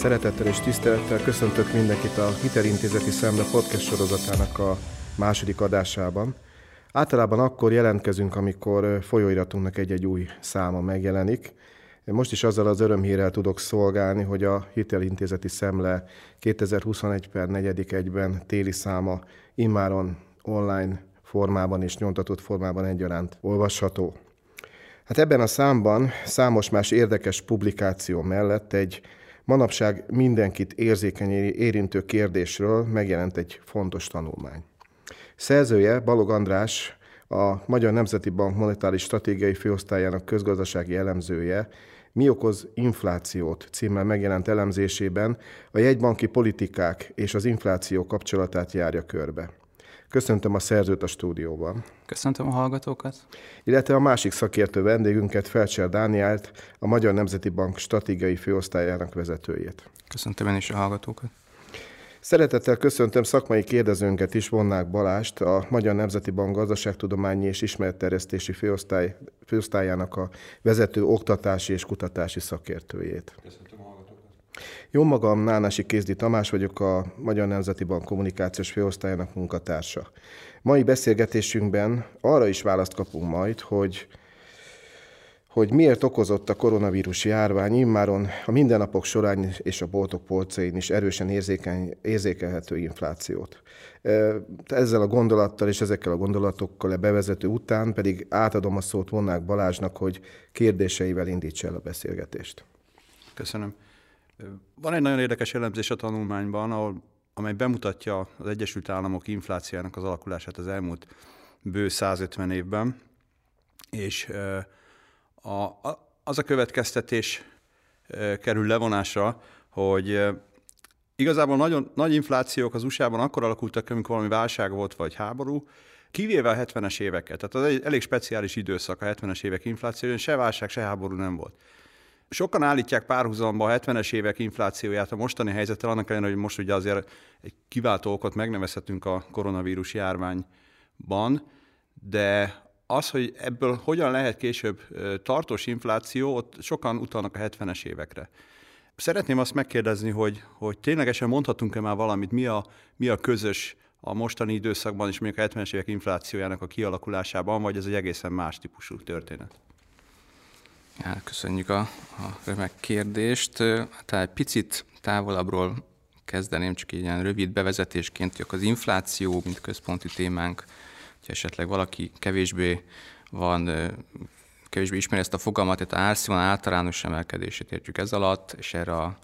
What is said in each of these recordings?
Szeretettel és tisztelettel köszöntök mindenkit a Hitelintézeti Szemle podcast sorozatának a második adásában. Általában akkor jelentkezünk, amikor folyóiratunknak egy-egy új száma megjelenik. Most is azzal az örömhírrel tudok szolgálni, hogy a Hitelintézeti Szemle 2021 per 4. egyben téli száma immáron online formában és nyomtatott formában egyaránt olvasható. Hát ebben a számban számos más érdekes publikáció mellett egy manapság mindenkit érzékeny érintő kérdésről megjelent egy fontos tanulmány. Szerzője Balog András, a Magyar Nemzeti Bank monetáris stratégiai főosztályának közgazdasági elemzője, mi okoz inflációt címmel megjelent elemzésében a jegybanki politikák és az infláció kapcsolatát járja körbe. Köszöntöm a szerzőt a stúdióban. Köszöntöm a hallgatókat. Illetve a másik szakértő vendégünket, Felcser Dánielt, a Magyar Nemzeti Bank stratégiai főosztályának vezetőjét. Köszöntöm én is a hallgatókat. Szeretettel köszöntöm szakmai kérdezőnket is, Vonnák Balást, a Magyar Nemzeti Bank gazdaságtudományi és ismeretterjesztési főosztály, főosztályának a vezető oktatási és kutatási szakértőjét. Köszöntöm. Jó magam, Nánási Kézdi Tamás vagyok, a Magyar Nemzeti Bank kommunikációs főosztályának munkatársa. Mai beszélgetésünkben arra is választ kapunk majd, hogy hogy miért okozott a koronavírus járvány immáron a mindennapok során és a boltok polcain is erősen érzékeny, érzékelhető inflációt. Ezzel a gondolattal és ezekkel a gondolatokkal a bevezető után pedig átadom a szót Vonnák Balázsnak, hogy kérdéseivel indítsa el a beszélgetést. Köszönöm. Van egy nagyon érdekes elemzés a tanulmányban, ahol, amely bemutatja az Egyesült Államok inflációjának az alakulását az elmúlt bő 150 évben, és a, a, az a következtetés kerül levonásra, hogy igazából nagyon nagy inflációk az USA-ban akkor alakultak, amikor valami válság volt, vagy háború, kivéve a 70-es éveket. Tehát az egy elég speciális időszak a 70-es évek infláció, se válság, se háború nem volt. Sokan állítják párhuzamba a 70-es évek inflációját a mostani helyzettel, annak ellenére, hogy most ugye azért egy kiváltó okot megnevezhetünk a koronavírus járványban, de az, hogy ebből hogyan lehet később tartós infláció, ott sokan utalnak a 70-es évekre. Szeretném azt megkérdezni, hogy, hogy ténylegesen mondhatunk-e már valamit, mi a, mi a közös a mostani időszakban és még a 70-es évek inflációjának a kialakulásában, vagy ez egy egészen más típusú történet? Köszönjük a, a remek kérdést. Tehát egy picit távolabbról kezdeném, csak egy ilyen rövid bevezetésként, hogy az infláció, mint központi témánk, hogyha esetleg valaki kevésbé van, kevésbé ismeri ezt a fogalmat, tehát árszínvonal általános emelkedését értjük ez alatt, és erre a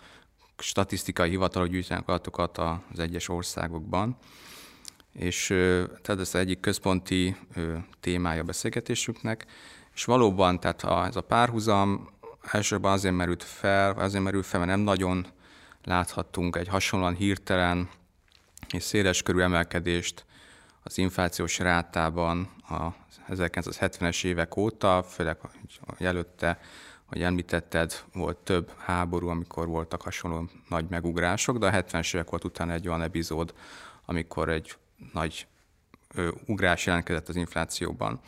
statisztikai hivatalok gyűjtenek adatokat az egyes országokban. És tehát ez az egyik központi témája a beszélgetésünknek, és valóban, tehát a, ez a párhuzam elsősorban azért merült fel, azért merült fel, mert nem nagyon láthattunk egy hasonlóan hirtelen és széles körű emelkedést az inflációs rátában a 1970-es évek óta, főleg hogy előtte, hogy említetted, volt több háború, amikor voltak hasonló nagy megugrások, de a 70-es évek volt utána egy olyan epizód, amikor egy nagy ö, ugrás jelentkezett az inflációban.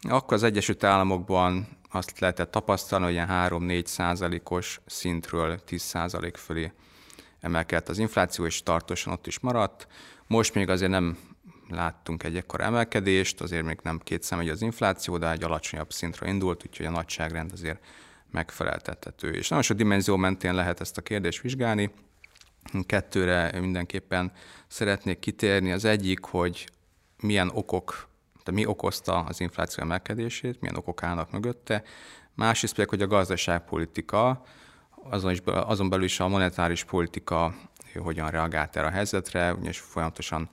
Akkor az Egyesült Államokban azt lehetett tapasztalni, hogy ilyen 3-4 százalékos szintről 10 százalék fölé emelkedett az infláció, és tartósan ott is maradt. Most még azért nem láttunk egy ekkor emelkedést, azért még nem két szem az infláció, de egy alacsonyabb szintre indult, úgyhogy a nagyságrend azért megfeleltethető. És nagyon sok dimenzió mentén lehet ezt a kérdést vizsgálni. Kettőre mindenképpen szeretnék kitérni. Az egyik, hogy milyen okok, de mi okozta az infláció emelkedését, milyen okok állnak mögötte. Másrészt pedig, hogy a gazdaságpolitika, azon, is, azon belül is a monetáris politika hogyan reagált erre a helyzetre, ugyanis folyamatosan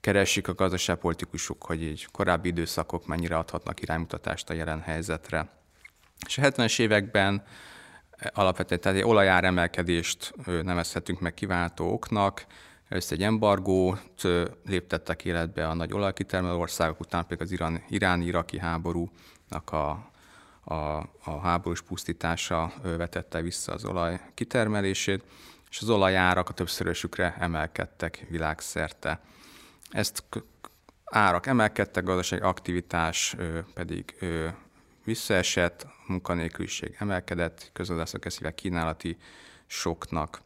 keresik a gazdaságpolitikusok, hogy így korábbi időszakok mennyire adhatnak iránymutatást a jelen helyzetre. És a 70-es években eh, alapvetően tehát egy olajár emelkedést nevezhetünk meg kiváltó oknak, Először egy embargót léptettek életbe a nagy olajkitermelő országok, után pedig az irán, iráni-iraki háborúnak a, a, a háborús pusztítása vetette vissza az olaj kitermelését, és az olajárak a többszörösükre emelkedtek világszerte. Ezt árak emelkedtek, gazdasági aktivitás pedig visszaesett, munkanélküliség emelkedett, közgazdászok ezt kínálati soknak.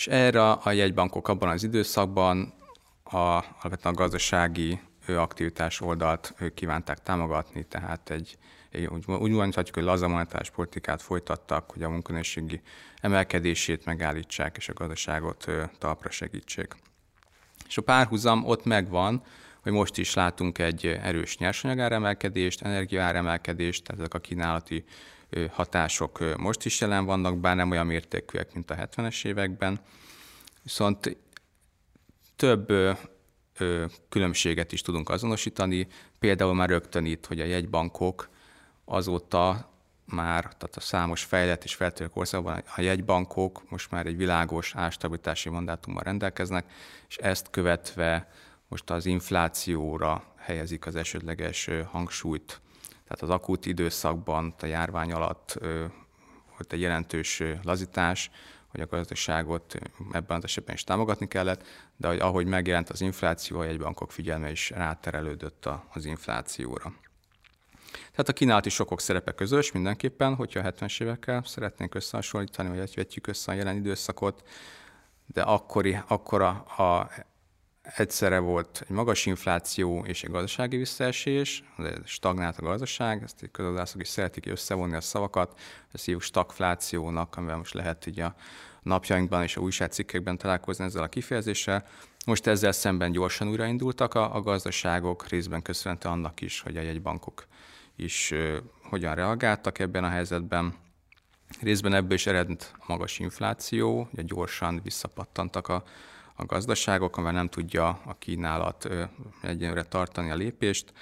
És erre a jegybankok abban az időszakban a, alapvetően a gazdasági aktivitás oldalt kívánták támogatni, tehát egy, egy úgy, úgy mondhatjuk, hogy laza monetáris politikát folytattak, hogy a munkanőségi emelkedését megállítsák, és a gazdaságot talpra segítsék. És a párhuzam ott megvan, hogy most is látunk egy erős nyersanyagáremelkedést, energiaáremelkedést, tehát ezek a kínálati hatások most is jelen vannak, bár nem olyan mértékűek, mint a 70-es években. Viszont több különbséget is tudunk azonosítani, például már rögtön itt, hogy a jegybankok azóta már, tehát a számos fejlett és feltörő országban a jegybankok most már egy világos árstabilitási mandátummal rendelkeznek, és ezt követve most az inflációra helyezik az esetleges hangsúlyt. Tehát az akut időszakban, a járvány alatt volt egy jelentős lazítás, hogy a gazdaságot ebben az esetben is támogatni kellett, de hogy ahogy megjelent az infláció, a jegybankok figyelme is ráterelődött az inflációra. Tehát a kínálati sokok szerepe közös mindenképpen, hogyha a 70-es évekkel szeretnénk összehasonlítani, vagy vetjük össze a jelen időszakot, de akkori, akkora a egyszerre volt egy magas infláció és egy gazdasági visszaesés, stagnált a gazdaság, ezt a közgazdászok is szeretik összevonni a szavakat, ezt hívjuk stagflációnak, amivel most lehet így a napjainkban és a újságcikkekben találkozni ezzel a kifejezéssel. Most ezzel szemben gyorsan újraindultak a, a gazdaságok, részben köszönhető annak is, hogy a jegybankok is uh, hogyan reagáltak ebben a helyzetben. Részben ebből is eredt magas infláció, ugye gyorsan visszapattantak a a gazdaságok, amivel nem tudja a kínálat egyenlőre tartani a lépést,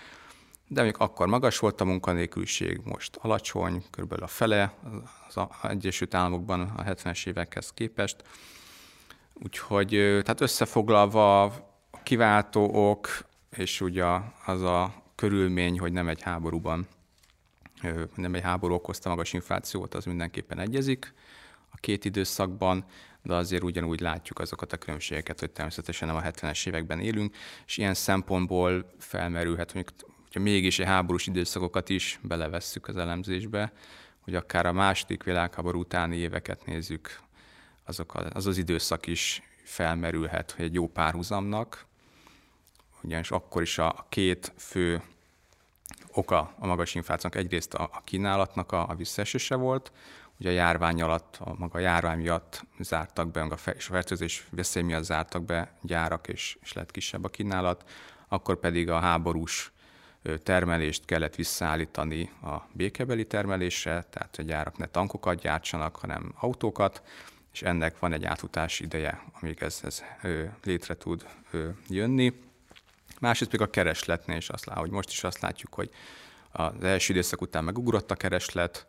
de még akkor magas volt a munkanélküliség, most alacsony, körülbelül a fele az Egyesült Államokban a 70-es évekhez képest. Úgyhogy tehát összefoglalva a kiváltó ok, és ugye az a körülmény, hogy nem egy háborúban, nem egy háború okozta magas inflációt, az mindenképpen egyezik a két időszakban de azért ugyanúgy látjuk azokat a különbségeket, hogy természetesen nem a 70-es években élünk, és ilyen szempontból felmerülhet, hogy hogyha mégis egy háborús időszakokat is belevesszük az elemzésbe, hogy akár a második világháború utáni éveket nézzük, azok az az időszak is felmerülhet, hogy egy jó párhuzamnak, ugyanis akkor is a két fő oka a magas inflációnak egyrészt a kínálatnak a, a visszaesése volt, Ugye a járvány alatt, a maga járvány miatt zártak be, és a fertőzés veszély miatt zártak be gyárak, és, és lett kisebb a kínálat, akkor pedig a háborús termelést kellett visszaállítani a békebeli termelésre, tehát a gyárak ne tankokat gyártsanak, hanem autókat, és ennek van egy átutási ideje, amíg ez, ez létre tud jönni. Másrészt pedig a keresletnél is azt látjuk, hogy most is azt látjuk, hogy az első időszak után megugrott a kereslet,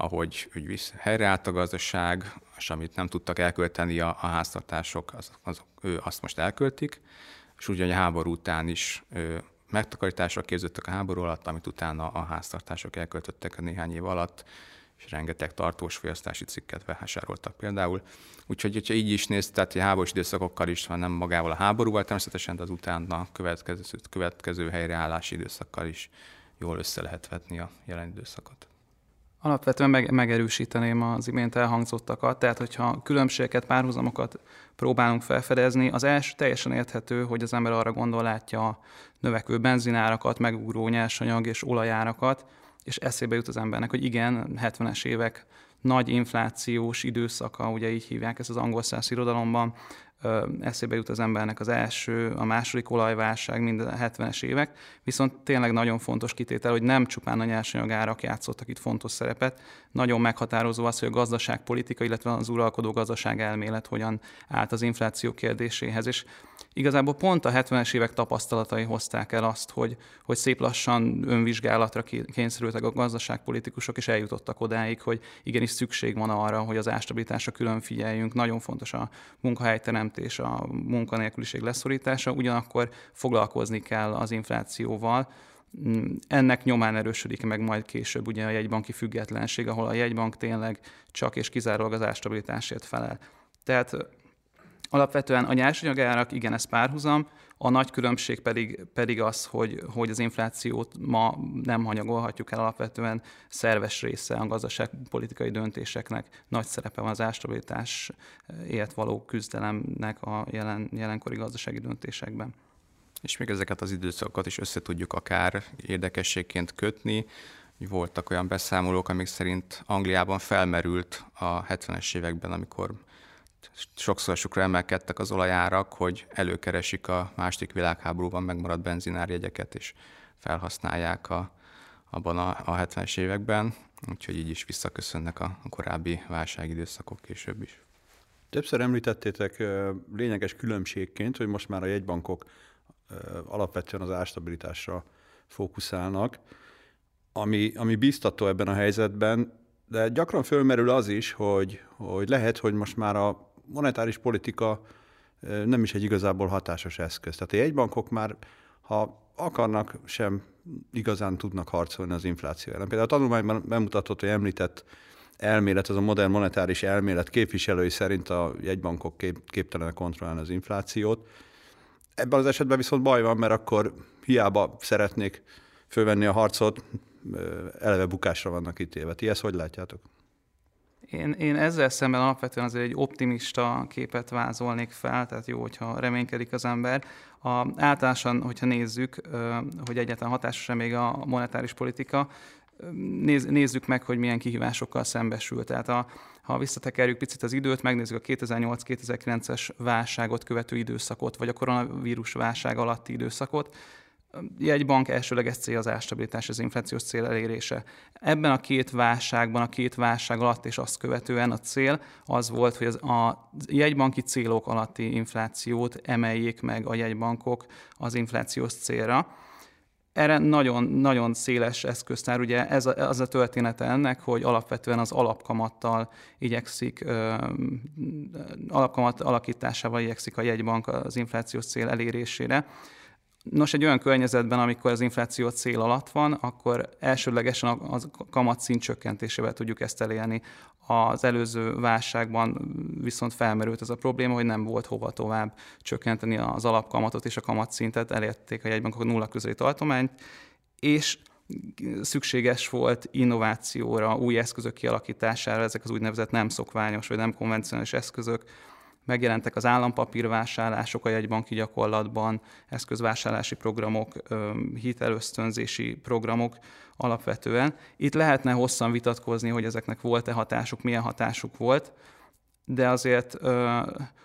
ahogy hogy visz, helyreállt a gazdaság, és amit nem tudtak elkölteni a, a háztartások, az, azok, ő azt most elköltik, és ugye a háború után is ő, megtakarításra képződtek a háború alatt, amit utána a háztartások elköltöttek a néhány év alatt, és rengeteg tartós fogyasztási cikket vásároltak például. Úgyhogy, hogyha így is néz, tehát a háborús időszakokkal is van, nem magával a háborúval természetesen, de az utána következő, következő helyreállási időszakkal is jól össze lehet vetni a jelen időszakot. Alapvetően meg, megerősíteném az imént elhangzottakat, tehát hogyha különbségeket, párhuzamokat próbálunk felfedezni, az első teljesen érthető, hogy az ember arra gondol, látja a növekvő benzinárakat, megugró nyersanyag és olajárakat, és eszébe jut az embernek, hogy igen, 70-es évek nagy inflációs időszaka, ugye így hívják ezt az angol száz irodalomban, eszébe jut az embernek az első, a második olajválság, mind a 70-es évek, viszont tényleg nagyon fontos kitétel, hogy nem csupán a nyersanyagárak játszottak itt fontos szerepet, nagyon meghatározó az, hogy a gazdaságpolitika, illetve az uralkodó gazdaság elmélet hogyan állt az infláció kérdéséhez, és igazából pont a 70-es évek tapasztalatai hozták el azt, hogy, hogy szép lassan önvizsgálatra kényszerültek a gazdaságpolitikusok, és eljutottak odáig, hogy igenis szükség van arra, hogy az ástabilitásra külön figyeljünk. Nagyon fontos a munkahelyteremtés, a munkanélküliség leszorítása, ugyanakkor foglalkozni kell az inflációval, ennek nyomán erősödik meg majd később ugye a jegybanki függetlenség, ahol a jegybank tényleg csak és kizárólag az ástabilitásért felel. Tehát Alapvetően a nyersanyagárak, igen, ez párhuzam, A nagy különbség pedig, pedig az, hogy, hogy az inflációt ma nem hanyagolhatjuk el alapvetően szerves része a gazdaságpolitikai döntéseknek. Nagy szerepe van az ástabilitás élet való küzdelemnek a jelen, jelenkori gazdasági döntésekben. És még ezeket az időszakokat is össze tudjuk akár érdekességként kötni. Voltak olyan beszámolók, amik szerint Angliában felmerült a 70-es években, amikor sokszor sokra emelkedtek az olajárak, hogy előkeresik a második világháborúban megmaradt benzinárjegyeket, és felhasználják a, abban a, a 70-es években, úgyhogy így is visszaköszönnek a, korábbi válságidőszakok később is. Többször említettétek lényeges különbségként, hogy most már a jegybankok alapvetően az árstabilitásra fókuszálnak, ami, ami biztató ebben a helyzetben, de gyakran fölmerül az is, hogy, hogy lehet, hogy most már a monetáris politika nem is egy igazából hatásos eszköz. Tehát a jegybankok már, ha akarnak, sem igazán tudnak harcolni az infláció ellen. Például a tanulmányban bemutatott, hogy említett elmélet, az a modern monetáris elmélet képviselői szerint a jegybankok kép, képtelenek kontrollálni az inflációt. Ebben az esetben viszont baj van, mert akkor hiába szeretnék fölvenni a harcot, eleve bukásra vannak ítélve. Ti ezt hogy látjátok? Én, én ezzel szemben alapvetően azért egy optimista képet vázolnék fel, tehát jó, hogyha reménykedik az ember. A, általánosan, hogyha nézzük, hogy egyáltalán hatásos-e még a monetáris politika, néz, nézzük meg, hogy milyen kihívásokkal szembesül. Tehát a, ha visszatekerjük picit az időt, megnézzük a 2008-2009-es válságot követő időszakot, vagy a koronavírus válság alatti időszakot, egy bank elsőleges cél az árstabilitás, az inflációs cél elérése. Ebben a két válságban, a két válság alatt és azt követően a cél az volt, hogy az a jegybanki célok alatti inflációt emeljék meg a jegybankok az inflációs célra. Erre nagyon, nagyon széles eszköztár, ugye ez a, az a története ennek, hogy alapvetően az alapkamattal igyekszik, ö, alapkamat alakításával igyekszik a jegybank az inflációs cél elérésére. Nos, egy olyan környezetben, amikor az infláció cél alatt van, akkor elsődlegesen a, a kamatszint csökkentésével tudjuk ezt elérni. Az előző válságban viszont felmerült ez a probléma, hogy nem volt hova tovább csökkenteni az alapkamatot és a kamatszintet, elérték a jegybankok nulla közeli tartományt, és szükséges volt innovációra, új eszközök kialakítására, ezek az úgynevezett nem szokványos vagy nem konvencionális eszközök, megjelentek az állampapírvásárlások a jegybanki gyakorlatban, eszközvásárlási programok, hitelösztönzési programok alapvetően. Itt lehetne hosszan vitatkozni, hogy ezeknek volt-e hatásuk, milyen hatásuk volt, de azért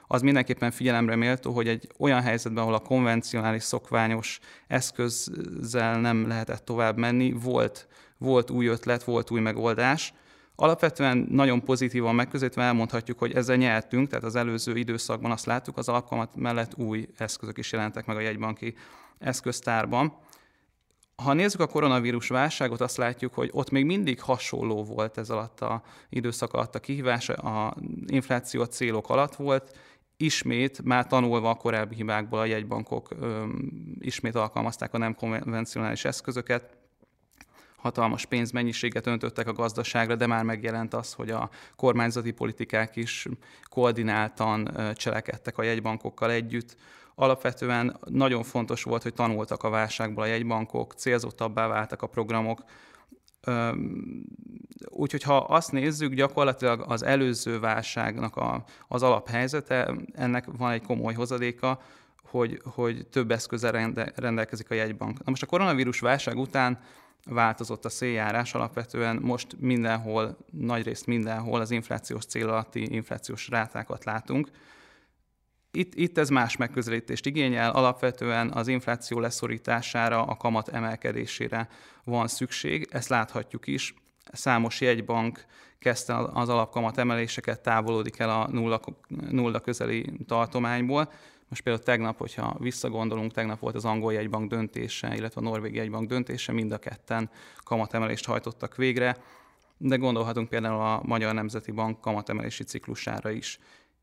az mindenképpen figyelemre méltó, hogy egy olyan helyzetben, ahol a konvencionális, szokványos eszközzel nem lehetett tovább menni, volt, volt új ötlet, volt új megoldás, Alapvetően nagyon pozitívan megközelítve elmondhatjuk, hogy ezzel nyertünk, tehát az előző időszakban azt láttuk, az alkalmat mellett új eszközök is jelentek meg a jegybanki eszköztárban. Ha nézzük a koronavírus válságot, azt látjuk, hogy ott még mindig hasonló volt ez alatt a időszak alatt a kihívás, a infláció célok alatt volt, ismét, már tanulva a korábbi hibákból a jegybankok öm, ismét alkalmazták a nem konvencionális eszközöket, hatalmas pénzmennyiséget öntöttek a gazdaságra, de már megjelent az, hogy a kormányzati politikák is koordináltan cselekedtek a jegybankokkal együtt. Alapvetően nagyon fontos volt, hogy tanultak a válságból a jegybankok, célzottabbá váltak a programok, Úgyhogy ha azt nézzük, gyakorlatilag az előző válságnak a, az alaphelyzete, ennek van egy komoly hozadéka, hogy, hogy több eszközzel rende, rendelkezik a jegybank. Na most a koronavírus válság után változott a széljárás, alapvetően most mindenhol, nagyrészt mindenhol az inflációs cél alatti inflációs rátákat látunk. Itt, itt ez más megközelítést igényel, alapvetően az infláció leszorítására, a kamat emelkedésére van szükség, ezt láthatjuk is. Számos jegybank kezdte az alapkamat emeléseket, távolodik el a nulla, nulla közeli tartományból, most például tegnap, hogyha visszagondolunk, tegnap volt az angol jegybank döntése, illetve a norvég jegybank döntése, mind a ketten kamatemelést hajtottak végre, de gondolhatunk például a Magyar Nemzeti Bank kamatemelési ciklusára is.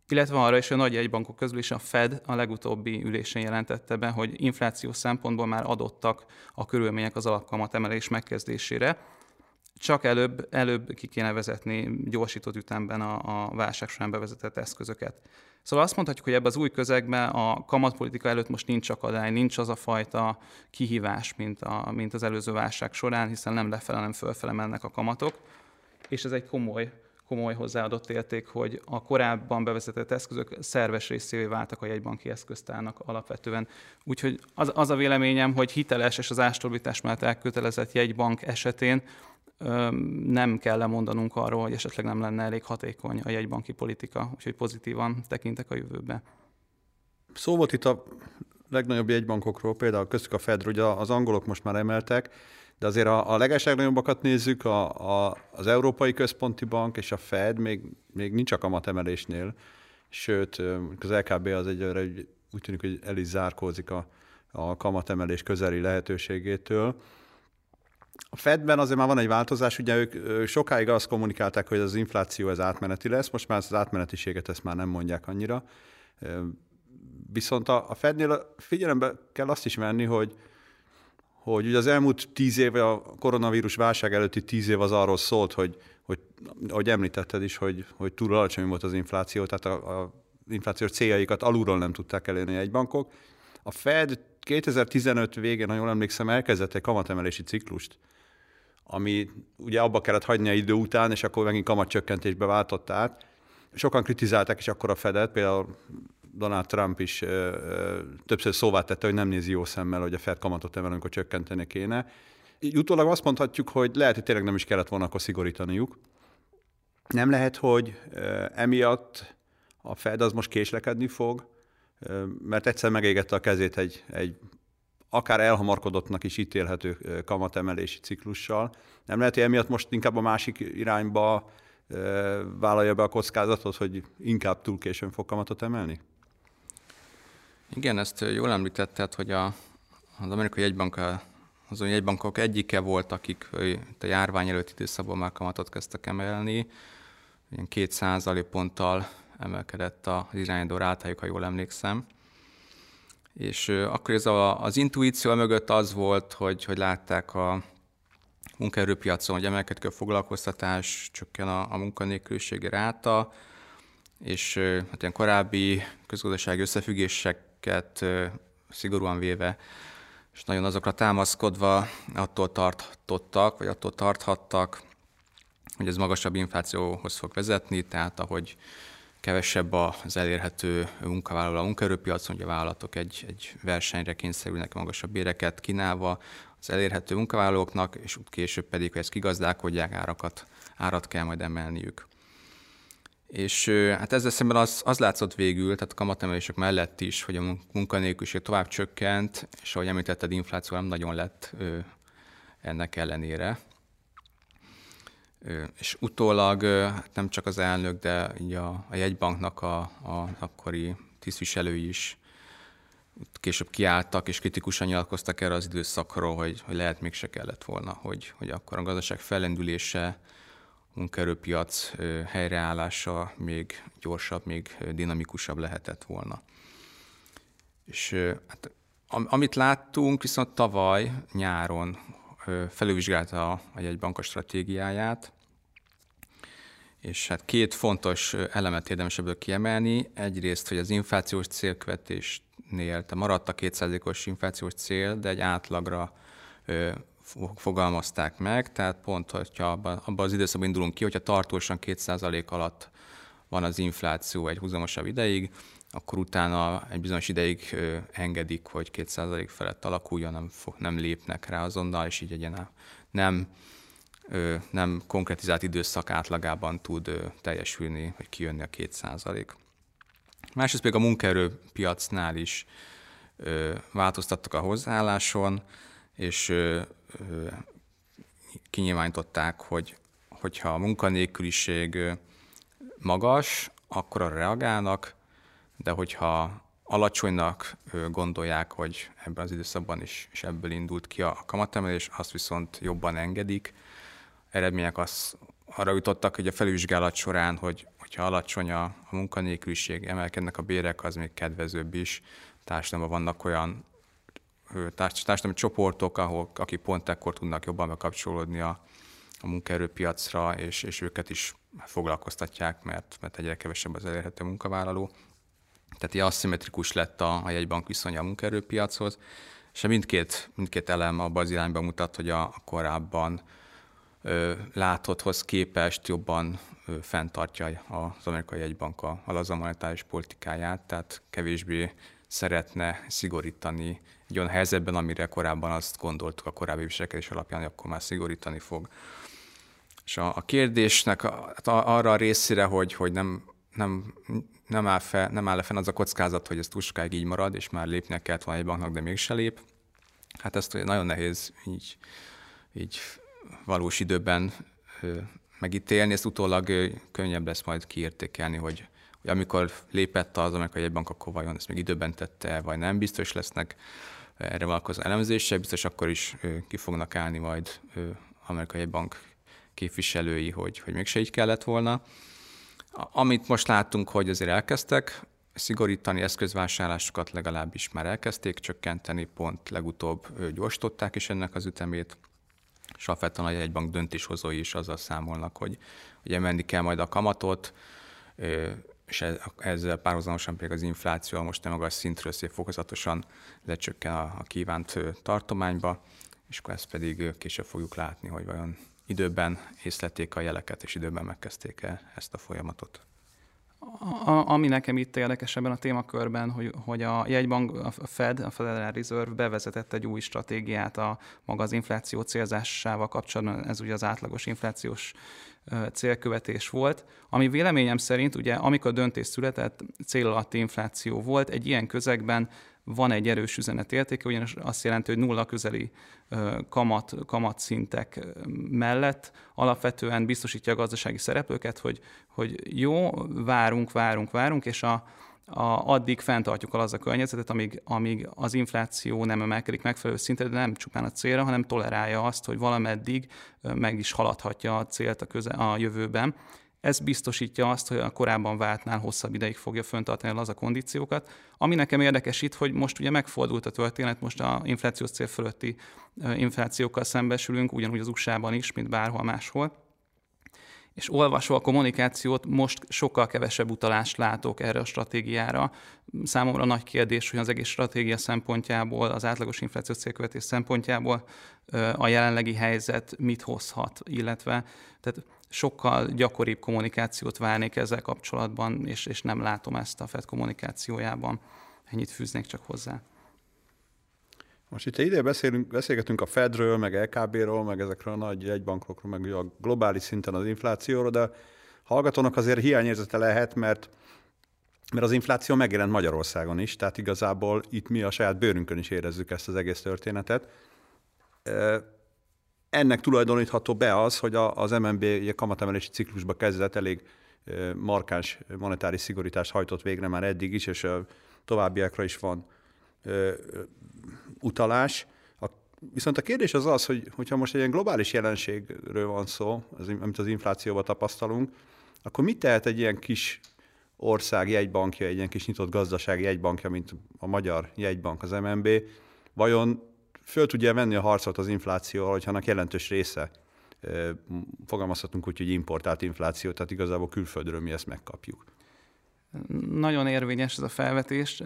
Illetve arra is, hogy a nagy jegybankok közül is a Fed a legutóbbi ülésen jelentette be, hogy infláció szempontból már adottak a körülmények az alapkamat emelés megkezdésére, csak előbb, előbb ki kéne vezetni gyorsított ütemben a, a válság során bevezetett eszközöket. Szóval azt mondhatjuk, hogy ebben az új közegben a kamatpolitika előtt most nincs akadály, nincs az a fajta kihívás, mint, a, mint az előző válság során, hiszen nem lefele, nem fölfele mennek a kamatok, és ez egy komoly, komoly hozzáadott érték, hogy a korábban bevezetett eszközök szerves részévé váltak a jegybanki eszköztárnak alapvetően. Úgyhogy az, az a véleményem, hogy hiteles és az ástabilitás mellett elkötelezett jegybank esetén nem kell lemondanunk arról, hogy esetleg nem lenne elég hatékony a jegybanki politika, úgyhogy pozitívan tekintek a jövőbe. Szó volt itt a legnagyobb jegybankokról, például köztük a Fed, ugye az angolok most már emeltek, de azért a, a legeslegnagyobbkat nézzük, a, a, az Európai Központi Bank és a Fed még, még nincs a kamatemelésnél, sőt, az LKB az egyre úgy tűnik, hogy el is zárkózik a, a kamatemelés közeli lehetőségétől. A Fedben azért már van egy változás, ugye ők sokáig azt kommunikálták, hogy az infláció ez átmeneti lesz, most már az átmenetiséget ezt már nem mondják annyira. Viszont a, a Fednél figyelembe kell azt is venni, hogy hogy ugye az elmúlt tíz év, a koronavírus válság előtti tíz év az arról szólt, hogy, hogy ahogy említetted is, hogy, hogy túl alacsony volt az infláció, tehát a, a inflációs céljaikat alulról nem tudták elérni egy bankok. A Fed 2015 végén, ha jól emlékszem, elkezdett egy kamatemelési ciklust, ami ugye abba kellett hagyni a idő után, és akkor megint kamatcsökkentésbe váltott át. Sokan kritizálták is akkor a Fedet, például Donald Trump is ö, ö, többször szóvá tette, hogy nem nézi jó szemmel, hogy a Fed kamatot emel, amikor csökkenteni kéne. Így utólag azt mondhatjuk, hogy lehet, hogy tényleg nem is kellett volna akkor szigorítaniuk. Nem lehet, hogy ö, emiatt a Fed az most késlekedni fog, ö, mert egyszer megégette a kezét egy, egy akár elhamarkodottnak is ítélhető kamatemelési ciklussal. Nem lehet, hogy emiatt most inkább a másik irányba vállalja be a kockázatot, hogy inkább túl későn fog kamatot emelni? Igen, ezt jól említetted, hogy a, az amerikai jegybank azon jegybankok egyike volt, akik a járvány előtti időszakban már kamatot kezdtek emelni. Ilyen két százalék ponttal emelkedett az irányadó rátájuk, ha jól emlékszem. És akkor ez a, az intuíció mögött az volt, hogy, hogy látták a munkaerőpiacon, hogy emelkedik a foglalkoztatás, csökken a, a munkanélküliségi ráta, és hát ilyen korábbi közgazdasági összefüggéseket szigorúan véve, és nagyon azokra támaszkodva attól tartottak, vagy attól tarthattak, hogy ez magasabb inflációhoz fog vezetni, tehát ahogy kevesebb az elérhető munkavállaló a munkaerőpiacon, hogy a vállalatok egy, egy versenyre kényszerülnek magasabb béreket kínálva az elérhető munkavállalóknak, és később pedig, hogy ezt kigazdálkodják, árakat, árat kell majd emelniük. És hát ezzel szemben az, az látszott végül, tehát a kamatemelések mellett is, hogy a munkanélküliség tovább csökkent, és ahogy említetted, infláció nem nagyon lett ennek ellenére. És utólag hát nem csak az elnök, de így a, a jegybanknak a, a akkori tisztviselői is később kiálltak és kritikusan nyilatkoztak erre az időszakról, hogy, hogy lehet mégse kellett volna, hogy, hogy akkor a gazdaság fellendülése, a munkaerőpiac helyreállása még gyorsabb, még dinamikusabb lehetett volna. És hát, amit láttunk, viszont tavaly nyáron felülvizsgálta a jegybank a stratégiáját, és hát két fontos elemet érdemes ebből kiemelni. Egyrészt, hogy az inflációs célkövetésnél maradt a 2%-os inflációs cél, de egy átlagra fogalmazták meg, tehát pont, hogyha abban, abban az időszakban indulunk ki, hogyha tartósan 2% alatt van az infláció egy húzamosabb ideig, akkor utána egy bizonyos ideig engedik, hogy 2% felett alakuljon, nem, nem lépnek rá azonnal, és így egyen nem, ö, nem konkretizált időszak átlagában tud teljesülni, vagy kijönni a 2%. Másrészt pedig a munkaerőpiacnál is változtattak a hozzáálláson, és kinyilvánították, hogy hogyha a munkanélküliség magas, akkor arra reagálnak, de hogyha alacsonynak gondolják, hogy ebben az időszakban is, és ebből indult ki a kamatemelés, azt viszont jobban engedik. Eredmények az, arra jutottak, hogy a felvizsgálat során, hogy hogyha alacsony a, a munkanélküliség, emelkednek a bérek, az még kedvezőbb is. Társadalomban vannak olyan társadalmi csoportok, ahol, akik pont ekkor tudnak jobban bekapcsolódni a, a munkaerőpiacra, és, és őket is foglalkoztatják, mert, mert egyre kevesebb az elérhető munkavállaló. Tehát ilyen aszimmetrikus lett a, a jegybank viszonya a munkaerőpiachoz, és mindkét, mindkét elem abban az irányba mutat, hogy a, a korábban ö, látotthoz képest jobban ö, fenntartja az amerikai jegybank a, a laza monetáris politikáját, tehát kevésbé szeretne szigorítani egy olyan helyzetben, amire korábban azt gondoltuk a korábbi viselkedés alapján, hogy akkor már szigorítani fog. És a, a kérdésnek a, hát arra a részére, hogy, hogy nem, nem, nem, áll fe, nem áll fenn az a kockázat, hogy ez túl sokáig így marad, és már lépnie kellett volna egy banknak, de mégse lép. Hát ezt nagyon nehéz így, így valós időben megítélni, ezt utólag könnyebb lesz majd kiértékelni, hogy, hogy amikor lépett az amerikai jegybank, akkor vajon ezt még időben tette, vagy nem, biztos lesznek erre vonatkozó elemzések, biztos akkor is ki fognak állni majd amerikai bank képviselői, hogy, hogy mégse így kellett volna. Amit most láttunk, hogy azért elkezdtek szigorítani eszközvásárlásokat, legalábbis már elkezdték csökkenteni, pont legutóbb gyorsították is ennek az ütemét, és alapvetően a jegybank döntéshozói is azzal számolnak, hogy, hogy emelni kell majd a kamatot, és ezzel párhuzamosan pedig az infláció most nem magas szintről szép fokozatosan lecsökken a, a kívánt tartományba, és akkor ezt pedig később fogjuk látni, hogy vajon időben észlették a jeleket, és időben megkezdték el ezt a folyamatot. A, ami nekem itt érdekes ebben a témakörben, hogy, hogy a jegybank, a Fed, a Federal Reserve bevezetett egy új stratégiát a maga az infláció célzásával kapcsolatban, ez ugye az átlagos inflációs célkövetés volt, ami véleményem szerint ugye amikor döntés született, cél alatti infláció volt, egy ilyen közegben van egy erős üzenetértéke, ugyanis azt jelenti, hogy nulla közeli kamat, kamatszintek mellett alapvetően biztosítja a gazdasági szereplőket, hogy, hogy jó, várunk, várunk, várunk, és a, a, addig fenntartjuk az a környezetet, amíg, amíg az infláció nem emelkedik megfelelő szintre, de nem csupán a célra, hanem tolerálja azt, hogy valameddig meg is haladhatja a célt a, köze, a jövőben. Ez biztosítja azt, hogy a korábban váltnál hosszabb ideig fogja föntartani az a kondíciókat. Ami nekem érdekes itt, hogy most ugye megfordult a történet, most a inflációs cél fölötti inflációkkal szembesülünk, ugyanúgy az USA-ban is, mint bárhol máshol és olvasva a kommunikációt most sokkal kevesebb utalást látok erre a stratégiára. Számomra nagy kérdés, hogy az egész stratégia szempontjából, az átlagos inflációs célkövetés szempontjából a jelenlegi helyzet mit hozhat, illetve tehát sokkal gyakoribb kommunikációt várnék ezzel kapcsolatban, és, és nem látom ezt a FED kommunikációjában. Ennyit fűznék csak hozzá. Most itt ide beszélünk, beszélgetünk a Fedről, meg LKB-ról, meg ezekről a nagy jegybankokról, meg a globális szinten az inflációról, de hallgatónak azért hiányérzete lehet, mert mert az infláció megjelent Magyarországon is, tehát igazából itt mi a saját bőrünkön is érezzük ezt az egész történetet. Ennek tulajdonítható be az, hogy az MNB kamatemelési ciklusba kezdett elég markáns monetáris szigorítást hajtott végre már eddig is, és továbbiakra is van utalás. A, viszont a kérdés az az, hogy hogyha most egy ilyen globális jelenségről van szó, az, amit az inflációban tapasztalunk, akkor mit tehet egy ilyen kis ország jegybankja, egy ilyen kis nyitott gazdaság jegybankja, mint a magyar jegybank, az MNB, vajon föl tudja venni a harcot az inflációval, hogyha annak jelentős része fogalmazhatunk úgy, hogy importált infláció, tehát igazából külföldről mi ezt megkapjuk. Nagyon érvényes ez a felvetés.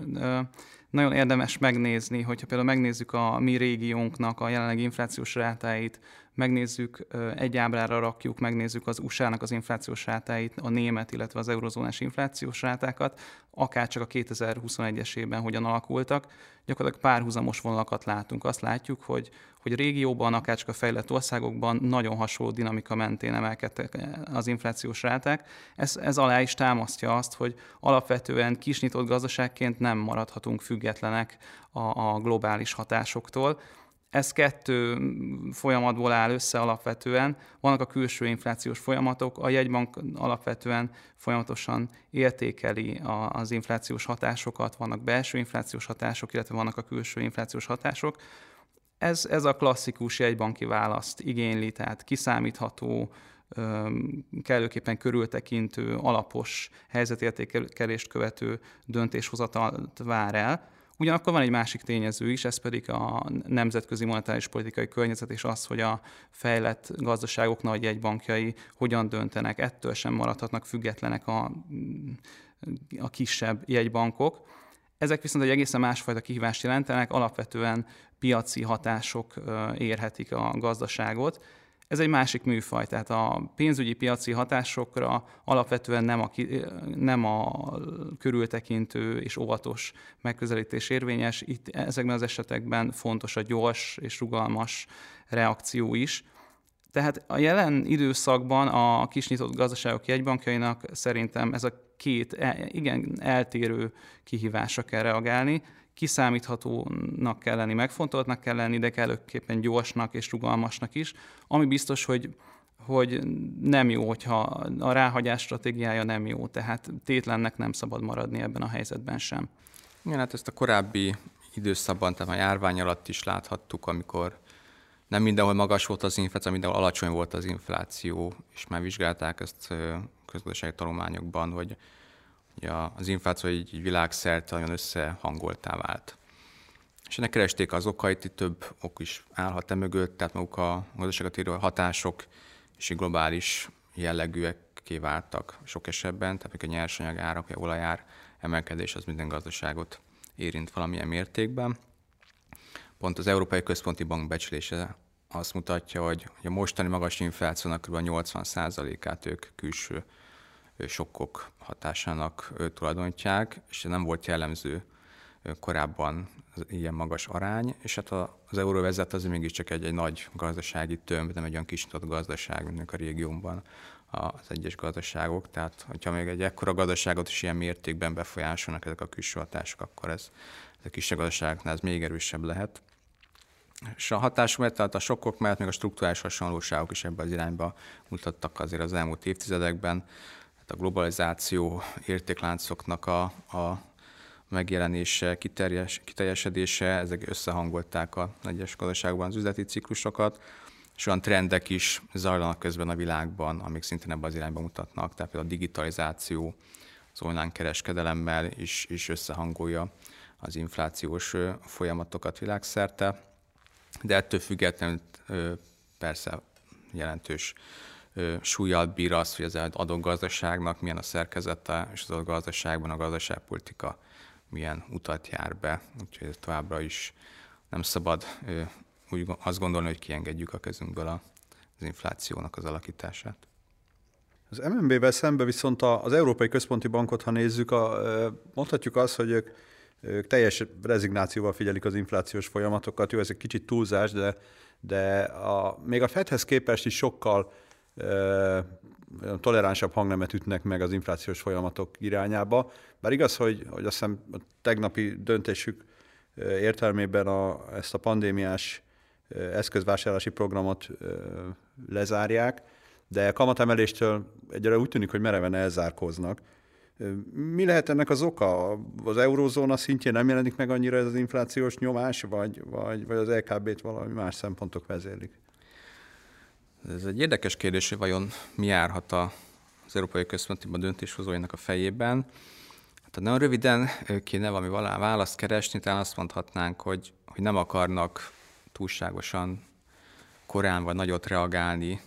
Nagyon érdemes megnézni, hogyha például megnézzük a mi régiónknak a jelenlegi inflációs rátáit, megnézzük, egy ábrára rakjuk, megnézzük az USA-nak az inflációs rátáit, a német, illetve az eurozónás inflációs rátákat, akár csak a 2021-es évben hogyan alakultak, gyakorlatilag párhuzamos vonalakat látunk. Azt látjuk, hogy, hogy régióban, akár csak a fejlett országokban nagyon hasonló dinamika mentén emelkedtek az inflációs ráták. Ez, ez alá is támasztja azt, hogy alapvetően kisnyitott gazdaságként nem maradhatunk függetlenek a, a globális hatásoktól. Ez kettő folyamatból áll össze alapvetően. Vannak a külső inflációs folyamatok, a jegybank alapvetően folyamatosan értékeli az inflációs hatásokat, vannak belső inflációs hatások, illetve vannak a külső inflációs hatások. Ez, ez a klasszikus jegybanki választ igényli, tehát kiszámítható, kellőképpen körültekintő, alapos helyzetértékelést követő döntéshozatalt vár el. Ugyanakkor van egy másik tényező is, ez pedig a nemzetközi monetáris politikai környezet, és az, hogy a fejlett gazdaságok nagy jegybankjai hogyan döntenek, ettől sem maradhatnak függetlenek a a kisebb jegybankok. Ezek viszont egy egészen másfajta kihívást jelentenek, alapvetően piaci hatások érhetik a gazdaságot. Ez egy másik műfaj, tehát a pénzügyi piaci hatásokra alapvetően nem a, nem a körültekintő és óvatos megközelítés érvényes. Itt ezekben az esetekben fontos a gyors és rugalmas reakció is. Tehát a jelen időszakban a kisnyitott gazdaságok jegybankjainak szerintem ez a két e, igen eltérő kihívásra kell reagálni. Kiszámíthatónak kell lenni, megfontoltnak kell lenni, de kellőképpen gyorsnak és rugalmasnak is, ami biztos, hogy hogy nem jó, hogyha a ráhagyás stratégiája nem jó, tehát tétlennek nem szabad maradni ebben a helyzetben sem. Igen, hát ezt a korábbi időszakban, tehát a járvány alatt is láthattuk, amikor nem mindenhol magas volt az infláció, mindenhol alacsony volt az infláció, és már vizsgálták ezt közgazdasági tanulmányokban, hogy az infláció egy, egy világszerte nagyon összehangoltá vált. És ennek keresték az okait, itt több ok is állhat e mögött, tehát maguk a gazdaságot érő hatások és globális jellegűek váltak sok esetben, tehát a nyersanyag árak, vagy olajár emelkedés az minden gazdaságot érint valamilyen mértékben. Pont az Európai Központi Bank becslése azt mutatja, hogy a mostani magas inflációnak kb. 80%-át ők külső sokkok hatásának tulajdonítják, és nem volt jellemző korábban ilyen magas arány, és hát az euróvezet az mégiscsak egy, egy nagy gazdasági tömb, nem egy olyan kis gazdaság, mint a régiónban az egyes gazdaságok. Tehát, hogyha még egy ekkora gazdaságot is ilyen mértékben befolyásolnak ezek a külső hatások, akkor ez, ez a kisebb gazdaságoknál ez még erősebb lehet. És a hatások mellett, tehát a sokkok mellett még a struktúrális hasonlóságok is ebben az irányba mutattak azért az elmúlt évtizedekben. Tehát a globalizáció értékláncoknak a, a megjelenése, kiteljesedése, ezek összehangolták a egyes gazdaságban az üzleti ciklusokat, és olyan trendek is zajlanak közben a világban, amik szintén ebben az irányba mutatnak, tehát például a digitalizáció az online kereskedelemmel is, is összehangolja az inflációs folyamatokat világszerte. De ettől függetlenül persze jelentős súlyjal bír az, hogy az adott gazdaságnak milyen a szerkezete, és az adott gazdaságban a gazdaságpolitika milyen utat jár be. Úgyhogy továbbra is nem szabad úgy azt gondolni, hogy kiengedjük a kezünkből az inflációnak az alakítását. Az MNB-vel szemben viszont az Európai Központi Bankot, ha nézzük, a, mondhatjuk azt, hogy ők ők teljes rezignációval figyelik az inflációs folyamatokat. Jó, ez egy kicsit túlzás, de, de a, még a Fedhez képest is sokkal toleránsabb hangnemet ütnek meg az inflációs folyamatok irányába. Bár igaz, hogy, hogy azt hiszem a tegnapi döntésük értelmében a, ezt a pandémiás eszközvásárlási programot lezárják, de kamatemeléstől egyre úgy tűnik, hogy mereven elzárkóznak. Mi lehet ennek az oka? Az eurózóna szintjén nem jelenik meg annyira ez az inflációs nyomás, vagy, vagy, vagy az LKB-t valami más szempontok vezérlik? Ez egy érdekes kérdés, hogy vajon mi járhat az Európai Központi döntéshozóinak a fejében. Hát nagyon röviden kéne valami választ keresni, talán azt mondhatnánk, hogy, hogy nem akarnak túlságosan korán vagy nagyot reagálni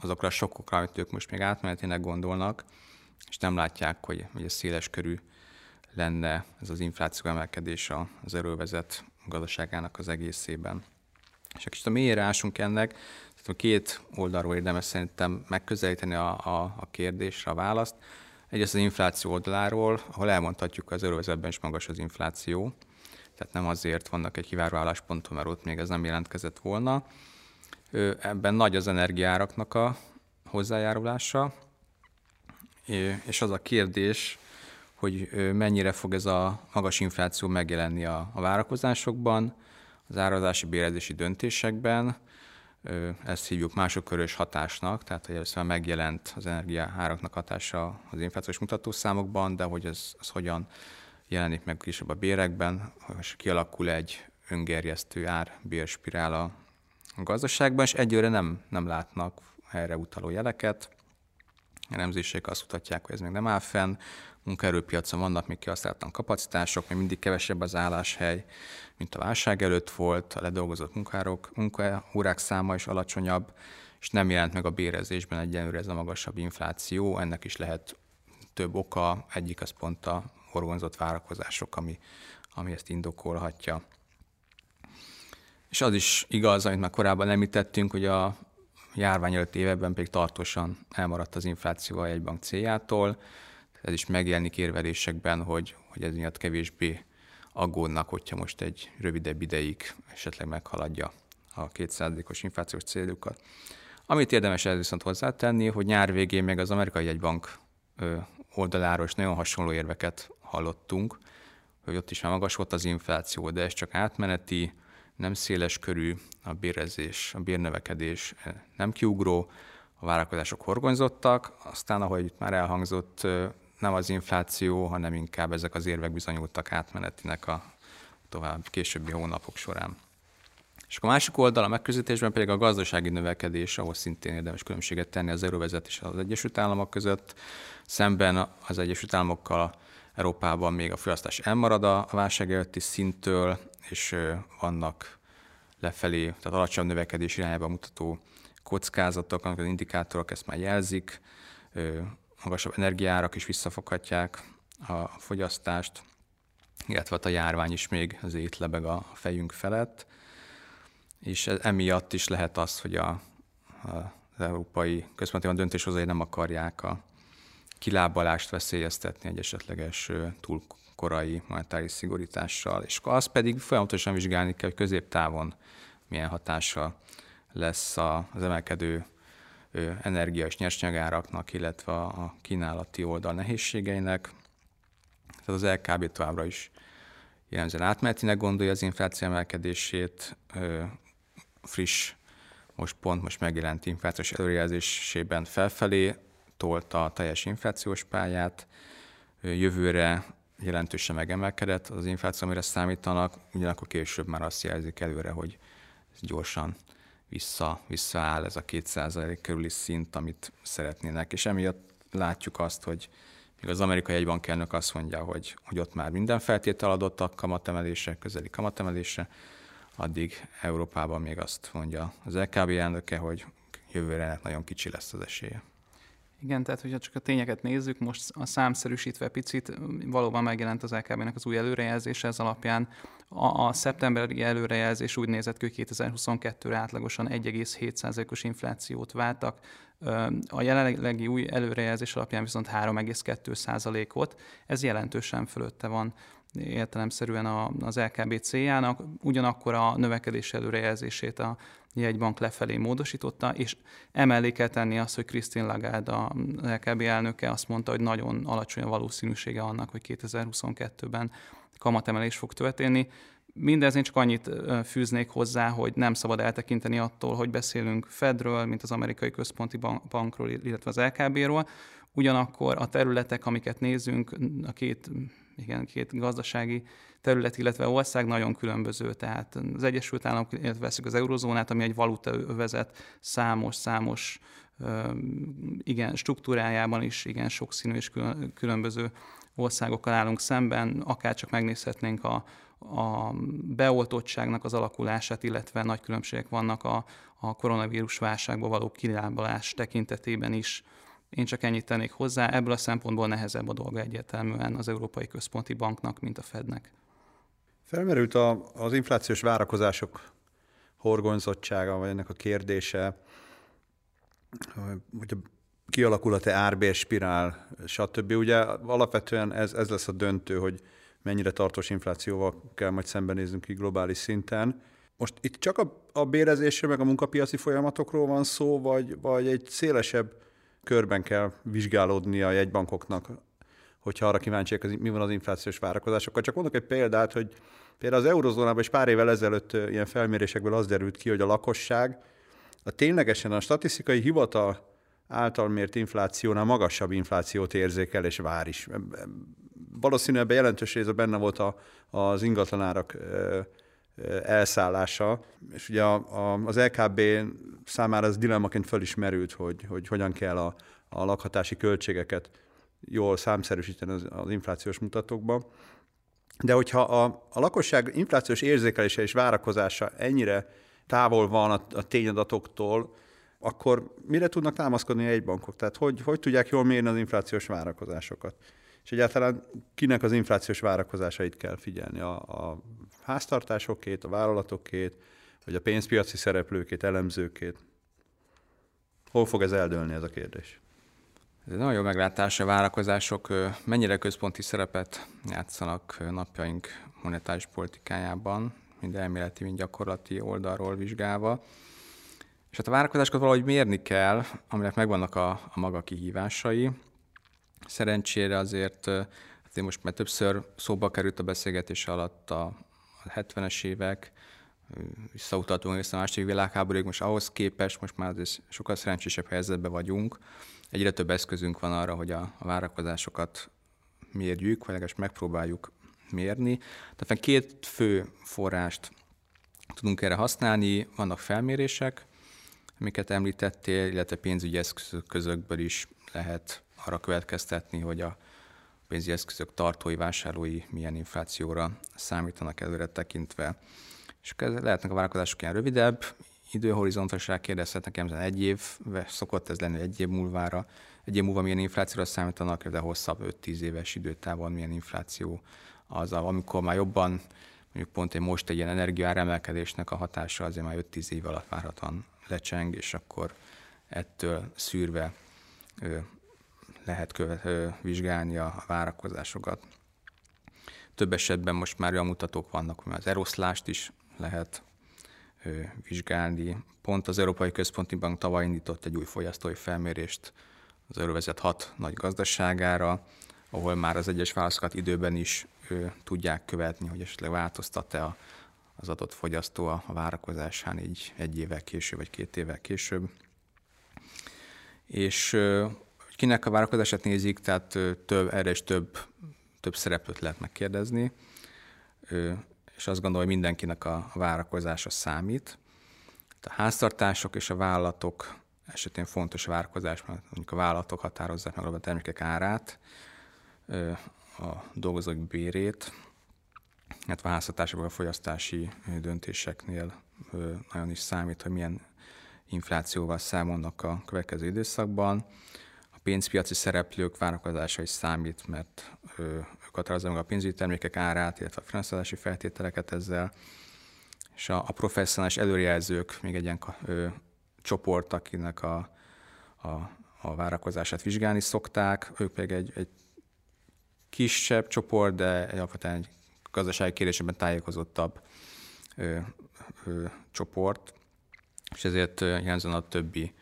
azokra a sokkokra, amit ők most még átmenetének gondolnak, és nem látják, hogy, hogy ez széles körű lenne ez az infláció emelkedés az erővezet gazdaságának az egészében. És kicsit a mélyére ennek, két oldalról érdemes szerintem megközelíteni a, a, a kérdésre a választ. Egyrészt az infláció oldaláról, ahol elmondhatjuk, az euróvezetben is magas az infláció, tehát nem azért vannak egy kiváró állásponton, mert ott még ez nem jelentkezett volna. Ebben nagy az energiáraknak a hozzájárulása, és az a kérdés, hogy mennyire fog ez a magas infláció megjelenni a, a várakozásokban, az árazási bérezési döntésekben, ezt hívjuk másodkörös hatásnak, tehát hogy először megjelent az energiaáraknak hatása az inflációs mutatószámokban, de hogy ez, ez hogyan jelenik meg kisebb a bérekben, és kialakul egy öngerjesztő ár-bérspirál a gazdaságban, és egyőre nem, nem látnak erre utaló jeleket. Elemzések azt mutatják, hogy ez még nem áll fenn, munkaerőpiacon vannak még kihasználatlan kapacitások, még mindig kevesebb az álláshely, mint a válság előtt volt, a ledolgozott munkárok, munkaórák száma is alacsonyabb, és nem jelent meg a bérezésben egyenlőre ez a magasabb infláció, ennek is lehet több oka, egyik az pont a horgonzott várakozások, ami, ami ezt indokolhatja. És az is igaz, amit már korábban említettünk, hogy a járvány előtt években pedig tartósan elmaradt az infláció a jegybank céljától. Ez is megjelenik érvelésekben, hogy, hogy ez miatt kevésbé aggódnak, hogyha most egy rövidebb ideig esetleg meghaladja a 2%-os inflációs célukat. Amit érdemes ez viszont hozzátenni, hogy nyár végén még az amerikai jegybank oldaláról is nagyon hasonló érveket hallottunk, hogy ott is már magas volt az infláció, de ez csak átmeneti, nem széles körű, a bérezés, a bérnövekedés nem kiugró, a várakozások horgonyzottak, aztán, ahogy itt már elhangzott, nem az infláció, hanem inkább ezek az érvek bizonyultak átmenetinek a tovább későbbi hónapok során. És a másik oldal a megközelítésben pedig a gazdasági növekedés, ahol szintén érdemes különbséget tenni az Euróvezet és az Egyesült Államok között. Szemben az Egyesült Államokkal Európában még a fogyasztás elmarad a válság előtti szinttől, és vannak lefelé, tehát alacsony növekedés irányába mutató kockázatok, az indikátorok ezt már jelzik, magasabb energiárak is visszafoghatják a fogyasztást, illetve a járvány is még az étlebeg a fejünk felett, és emiatt is lehet az, hogy a, a, az európai központi döntéshozói nem akarják a kilábalást veszélyeztetni egy esetleges túl korai monetáris szigorítással, és azt pedig folyamatosan vizsgálni kell, hogy középtávon milyen hatása lesz az emelkedő energia és nyersanyagáraknak, illetve a kínálati oldal nehézségeinek. Tehát az LKB továbbra is jellemzően átmenetinek gondolja az infláció emelkedését, friss, most pont most megjelent inflációs előrejelzésében felfelé tolta a teljes inflációs pályát, jövőre jelentősen megemelkedett az infláció, amire számítanak, ugyanakkor később már azt jelzik előre, hogy ez gyorsan vissza, visszaáll ez a 2% körüli szint, amit szeretnének, és emiatt látjuk azt, hogy még az amerikai egybankelnök azt mondja, hogy, hogy ott már minden feltétel adottak kamatemelésre, közeli kamatemelésre, addig Európában még azt mondja az LKB elnöke, hogy jövőre nagyon kicsi lesz az esélye. Igen, tehát hogyha csak a tényeket nézzük, most a számszerűsítve picit valóban megjelent az LKB-nek az új előrejelzése, ez alapján a, a szeptemberi előrejelzés úgy nézett ki, hogy 2022-re átlagosan 1,7%-os inflációt váltak, a jelenlegi új előrejelzés alapján viszont 3,2%-ot, ez jelentősen fölötte van értelemszerűen az LKB céljának, ugyanakkor a növekedés előrejelzését a jegybank lefelé módosította, és emellé kell tenni azt, hogy Christine Lagarde, a LKB elnöke azt mondta, hogy nagyon alacsony a valószínűsége annak, hogy 2022-ben kamatemelés fog történni. Mindez én csak annyit fűznék hozzá, hogy nem szabad eltekinteni attól, hogy beszélünk Fedről, mint az amerikai központi bankról, illetve az LKB-ról. Ugyanakkor a területek, amiket nézünk, a két igen, két gazdasági terület, illetve ország nagyon különböző. Tehát az Egyesült Államok, illetve veszük az eurozónát, ami egy valuta övezet, számos-számos igen, struktúrájában is igen sokszínű és különböző országokkal állunk szemben, akár csak megnézhetnénk a, a beoltottságnak az alakulását, illetve nagy különbségek vannak a, a koronavírus válságba való kilábalás tekintetében is. Én csak ennyit tennék hozzá, ebből a szempontból nehezebb a dolga egyértelműen az Európai Központi Banknak, mint a Fednek. Felmerült a, az inflációs várakozások horgonyzottsága, vagy ennek a kérdése, hogy kialakulhat-e árbérspirál, stb. Ugye alapvetően ez, ez lesz a döntő, hogy mennyire tartós inflációval kell majd szembenéznünk ki globális szinten. Most itt csak a, a bérezésre, meg a munkapiaci folyamatokról van szó, vagy, vagy egy szélesebb körben kell vizsgálódni a jegybankoknak, hogyha arra kíváncsiak, mi van az inflációs várakozásokkal. Csak mondok egy példát, hogy például az eurozónában is pár évvel ezelőtt ilyen felmérésekből az derült ki, hogy a lakosság a ténylegesen a statisztikai hivatal által mért inflációnál magasabb inflációt érzékel és vár is. Valószínűleg ebben jelentős része benne volt a, az ingatlanárak elszállása, és ugye a, a, az LKB számára ez dilemmaként felismerült, hogy, hogy hogyan kell a, a lakhatási költségeket jól számszerűsíteni az, az inflációs mutatókba. De hogyha a, a lakosság inflációs érzékelése és várakozása ennyire távol van a, a tényadatoktól, akkor mire tudnak támaszkodni egy bankok? Tehát hogy, hogy tudják jól mérni az inflációs várakozásokat? És egyáltalán kinek az inflációs várakozásait kell figyelni? A, a háztartásokét, a vállalatokét, vagy a pénzpiaci szereplőkét, elemzőkét? Hol fog ez eldőlni ez a kérdés? Ez egy nagyon jó meglátás, a várakozások mennyire központi szerepet játszanak napjaink monetáris politikájában, mind elméleti, mind gyakorlati oldalról vizsgálva. És hát a várakozásokat valahogy mérni kell, aminek megvannak a, a maga kihívásai. Szerencsére azért, hát most már többször szóba került a beszélgetés alatt a, a 70-es évek, visszautatunk vissza a második világháborúig, most ahhoz képest most már sokkal szerencsésebb helyzetben vagyunk. Egyre több eszközünk van arra, hogy a, a várakozásokat mérjük, vagy legalábbis megpróbáljuk mérni. Tehát két fő forrást tudunk erre használni, vannak felmérések, amiket említettél, illetve pénzügyi eszközökből is lehet arra következtetni, hogy a pénzügyi eszközök tartói, vásárlói milyen inflációra számítanak előre tekintve. És lehetnek a várakozások ilyen rövidebb, időhorizontra is rákérdezhetnek, nekem egy év, szokott ez lenni egy év múlvára, egy év múlva milyen inflációra számítanak, de hosszabb 5-10 éves időtávon milyen infláció az, amikor már jobban, mondjuk pont egy most egy ilyen energiáremelkedésnek a hatása azért már 5-10 év alatt várhatóan lecseng, és akkor ettől szűrve lehet követ, ö, vizsgálni a, a várakozásokat. Több esetben most már olyan mutatók vannak, hogy az eroszlást is lehet ö, vizsgálni. Pont az Európai Központi Bank tavaly indított egy új fogyasztói felmérést az Euróvezet hat nagy gazdaságára, ahol már az egyes válaszokat időben is ö, tudják követni, hogy esetleg változtat-e a az adott fogyasztó a várakozásán így egy évvel később, vagy két évvel később. És kinek a várakozását nézik, tehát több, erre is több, több szereplőt lehet megkérdezni, és azt gondolom, hogy mindenkinek a várakozása számít. A háztartások és a vállalatok esetén fontos várakozás, mert mondjuk a vállalatok határozzák meg a termékek árát, a dolgozók bérét, illetve a háztartásokban a fogyasztási döntéseknél nagyon is számít, hogy milyen inflációval számolnak a következő időszakban. Pénzpiaci szereplők várakozása is számít, mert ők határozzák meg a pénzügyi termékek árát, illetve a finanszírozási feltételeket ezzel. És a, a professzionális előrejelzők még egy ilyen csoport, akinek a, a, a várakozását vizsgálni szokták. Ők pedig egy, egy kisebb csoport, de alapvetően egy gazdasági kérdésekben tájékozottabb ö, ö, csoport, és ezért jelenzően a többi,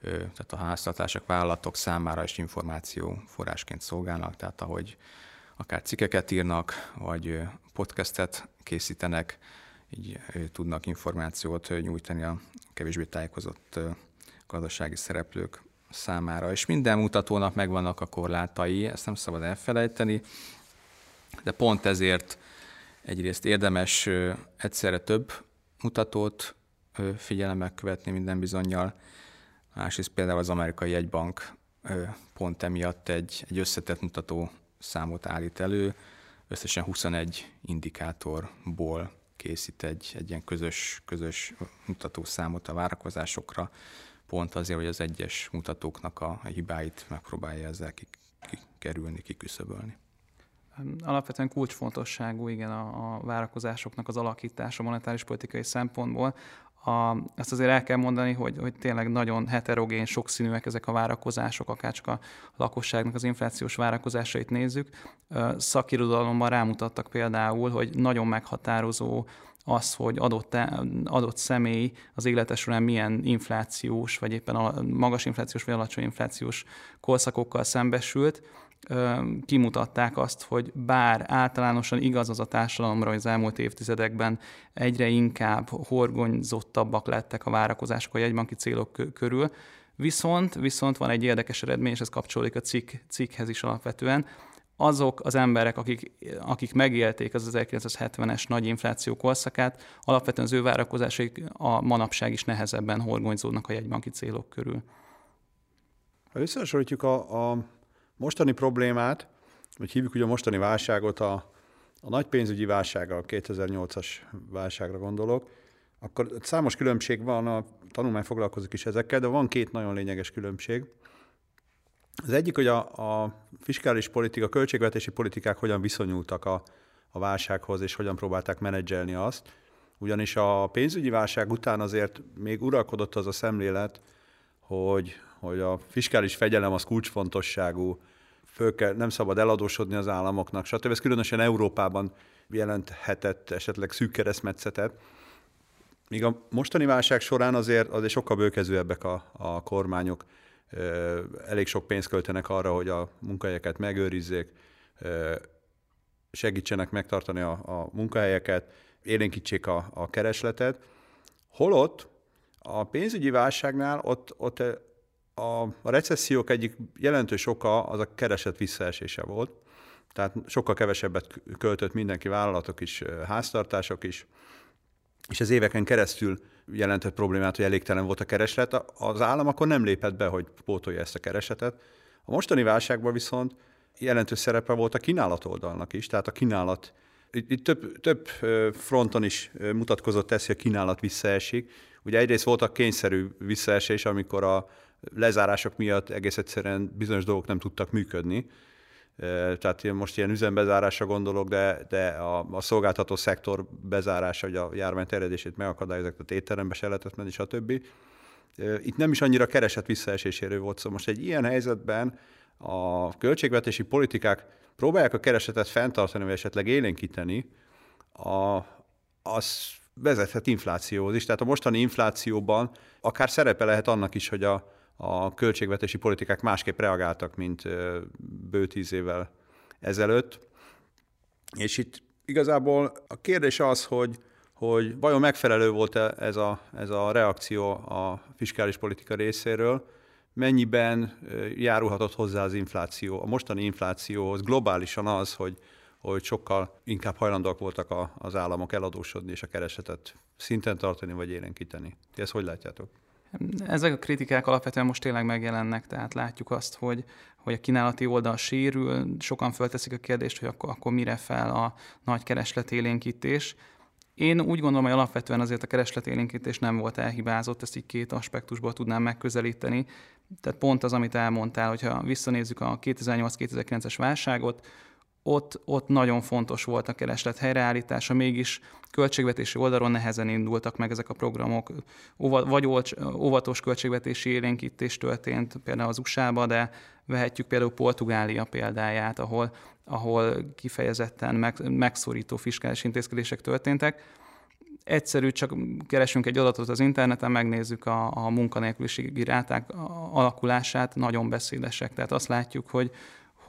tehát a háztartások, vállalatok számára is információ forrásként szolgálnak, tehát ahogy akár cikkeket írnak, vagy podcastet készítenek, így tudnak információt nyújtani a kevésbé tájékozott gazdasági szereplők számára. És minden mutatónak megvannak a korlátai, ezt nem szabad elfelejteni, de pont ezért egyrészt érdemes egyszerre több mutatót figyelemmel követni minden bizonyal, másrészt például az amerikai jegybank pont emiatt egy, egy összetett mutató számot állít elő, összesen 21 indikátorból készít egy, egy ilyen közös, közös mutatószámot a várakozásokra, pont azért, hogy az egyes mutatóknak a hibáit megpróbálja ezzel kikerülni, kiküszöbölni. Alapvetően kulcsfontosságú, igen, a, a várakozásoknak az alakítása monetáris politikai szempontból. A, azt azért el kell mondani, hogy, hogy tényleg nagyon heterogén, sokszínűek ezek a várakozások, akár csak a lakosságnak az inflációs várakozásait nézzük. Szakirodalomban rámutattak például, hogy nagyon meghatározó az, hogy adott, adott személy az élete milyen inflációs, vagy éppen a magas inflációs, vagy alacsony inflációs korszakokkal szembesült, kimutatták azt, hogy bár általánosan igaz az a társadalomra, hogy az elmúlt évtizedekben egyre inkább horgonyzottabbak lettek a várakozások a jegybanki célok körül, viszont, viszont van egy érdekes eredmény, és ez kapcsolódik a cikk, cikkhez is alapvetően, azok az emberek, akik, akik megélték az 1970-es nagy infláció korszakát, alapvetően az ő várakozásaik a manapság is nehezebben horgonyzódnak a jegybanki célok körül. Ha összehasonlítjuk a, a mostani problémát, vagy hívjuk ugye a mostani válságot a, a nagy pénzügyi válsággal, a 2008-as válságra gondolok, akkor számos különbség van, a tanulmány foglalkozik is ezekkel, de van két nagyon lényeges különbség. Az egyik, hogy a, a fiskális politika, költségvetési politikák hogyan viszonyultak a, a válsághoz, és hogyan próbálták menedzselni azt. Ugyanis a pénzügyi válság után azért még uralkodott az a szemlélet, hogy, hogy a fiskális fegyelem az kulcsfontosságú, föl kell, nem szabad eladósodni az államoknak, stb. Ez különösen Európában jelenthetett esetleg szűk keresztmetszetet. Míg a mostani válság során azért, azért sokkal bőkezőebbek a, a kormányok, elég sok pénzt költenek arra, hogy a munkahelyeket megőrizzék, segítsenek megtartani a, a munkahelyeket, élénkítsék a, a keresletet. Holott a pénzügyi válságnál ott, ott a, a recessziók egyik jelentős oka az a kereslet visszaesése volt. Tehát sokkal kevesebbet költött mindenki, vállalatok is, háztartások is, és ez éveken keresztül jelentett problémát, hogy elégtelen volt a kereslet. Az állam akkor nem lépett be, hogy pótolja ezt a keresetet. A mostani válságban viszont jelentős szerepe volt a kínálat oldalnak is, tehát a kínálat itt, itt több, több fronton is mutatkozott ez, hogy a kínálat visszaesik. Ugye egyrészt voltak kényszerű visszaesés, amikor a lezárások miatt egész egyszerűen bizonyos dolgok nem tudtak működni. Tehát én most ilyen üzembezárásra gondolok, de, de a, a szolgáltató szektor bezárása, hogy a járvány terjedését megakadályozok, tehát étterembe se lehetett menni, stb. Itt nem is annyira keresett visszaeséséről volt szó. Szóval most egy ilyen helyzetben a költségvetési politikák próbálják a keresetet fenntartani, vagy esetleg élénkíteni, a, az vezethet inflációhoz is. Tehát a mostani inflációban akár szerepe lehet annak is, hogy a, a költségvetési politikák másképp reagáltak, mint bő tíz évvel ezelőtt. És itt igazából a kérdés az, hogy, hogy vajon megfelelő volt-e ez a, ez a reakció a fiskális politika részéről, mennyiben járulhatott hozzá az infláció, a mostani inflációhoz globálisan az, hogy, hogy sokkal inkább hajlandóak voltak a, az államok eladósodni és a keresetet szinten tartani vagy élénkíteni. Ti ezt hogy látjátok? Ezek a kritikák alapvetően most tényleg megjelennek, tehát látjuk azt, hogy, hogy a kínálati oldal sérül, sokan fölteszik a kérdést, hogy akkor, akkor mire fel a nagy keresletélénkítés. Én úgy gondolom, hogy alapvetően azért a keresletélénkítés nem volt elhibázott, ezt így két aspektusból tudnám megközelíteni. Tehát pont az, amit elmondtál, hogyha visszanézzük a 2008-2009-es válságot, ott, ott nagyon fontos volt a kereslet helyreállítása, mégis költségvetési oldalon nehezen indultak meg ezek a programok. Vagy óvatos költségvetési élénkítés történt például az usa de vehetjük például Portugália példáját, ahol, ahol kifejezetten meg, megszorító fiskális intézkedések történtek. Egyszerű, csak keresünk egy adatot az interneten, megnézzük a, a munkanélküliségi ráták alakulását, nagyon beszédesek. Tehát azt látjuk, hogy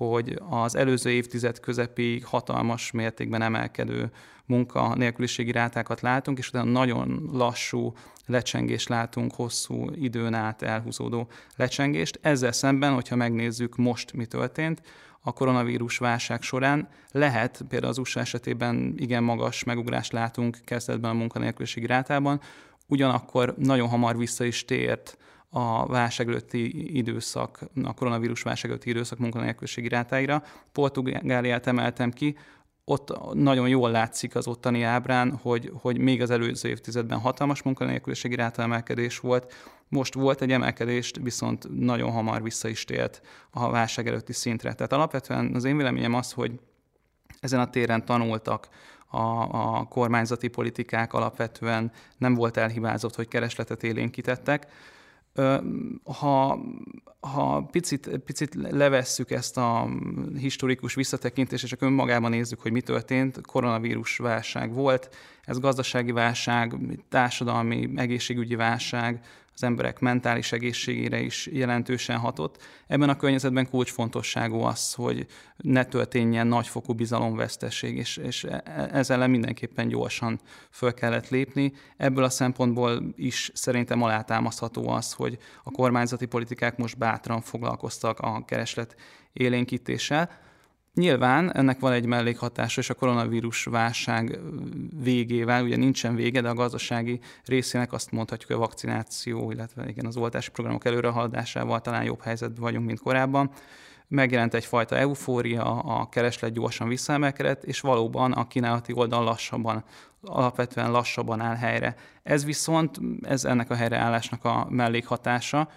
hogy az előző évtized közepig hatalmas mértékben emelkedő munkanélküliségi rátákat látunk, és utána nagyon lassú lecsengés látunk, hosszú időn át elhúzódó lecsengést. Ezzel szemben, hogyha megnézzük most mi történt, a koronavírus válság során lehet, például az USA esetében igen magas megugrást látunk kezdetben a munkanélküliségi rátában, ugyanakkor nagyon hamar vissza is tért a válság előtti időszak, a koronavírus válság előtti időszak munkanélküliségi rátáira. Portugáliát emeltem ki, ott nagyon jól látszik az ottani ábrán, hogy, hogy még az előző évtizedben hatalmas munkanélküliségi ráta emelkedés volt, most volt egy emelkedést, viszont nagyon hamar vissza is tért a válság előtti szintre. Tehát alapvetően az én véleményem az, hogy ezen a téren tanultak a, a kormányzati politikák alapvetően nem volt elhibázott, hogy keresletet élénkítettek, ha, ha picit, picit levesszük ezt a historikus visszatekintést, és csak önmagában nézzük, hogy mi történt, koronavírus válság volt, ez gazdasági válság, társadalmi, egészségügyi válság, az emberek mentális egészségére is jelentősen hatott. Ebben a környezetben kulcsfontosságú az, hogy ne történjen nagyfokú bizalomveszteség, és, és e, e, ezzel mindenképpen gyorsan föl kellett lépni. Ebből a szempontból is szerintem alátámasztható az, hogy a kormányzati politikák most bátran foglalkoztak a kereslet élénkítéssel. Nyilván ennek van egy mellékhatása, és a koronavírus válság végével, ugye nincsen vége, de a gazdasági részének azt mondhatjuk, hogy a vakcináció, illetve igen, az oltási programok előrehaladásával talán jobb helyzetben vagyunk, mint korábban. megjelent egyfajta eufória, a kereslet gyorsan visszaemelkedett, és valóban a kínálati oldal lassabban, alapvetően lassabban áll helyre. Ez viszont, ez ennek a helyreállásnak a mellékhatása,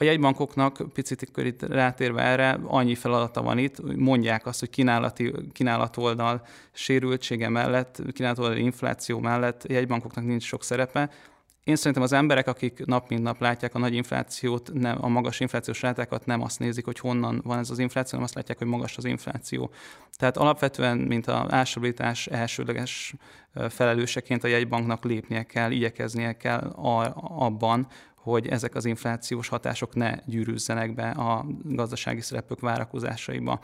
a jegybankoknak, picit itt rátérve erre, annyi feladata van itt, mondják azt, hogy kínálati, kínálatoldal sérültsége mellett, kínálatoldali infláció mellett jegybankoknak nincs sok szerepe, én szerintem az emberek, akik nap mint nap látják a nagy inflációt, nem, a magas inflációs rátákat, nem azt nézik, hogy honnan van ez az infláció, hanem azt látják, hogy magas az infláció. Tehát alapvetően, mint a árstabilitás elsődleges felelőseként a jegybanknak lépnie kell, igyekeznie kell abban, hogy ezek az inflációs hatások ne gyűrűzzenek be a gazdasági szereplők várakozásaiba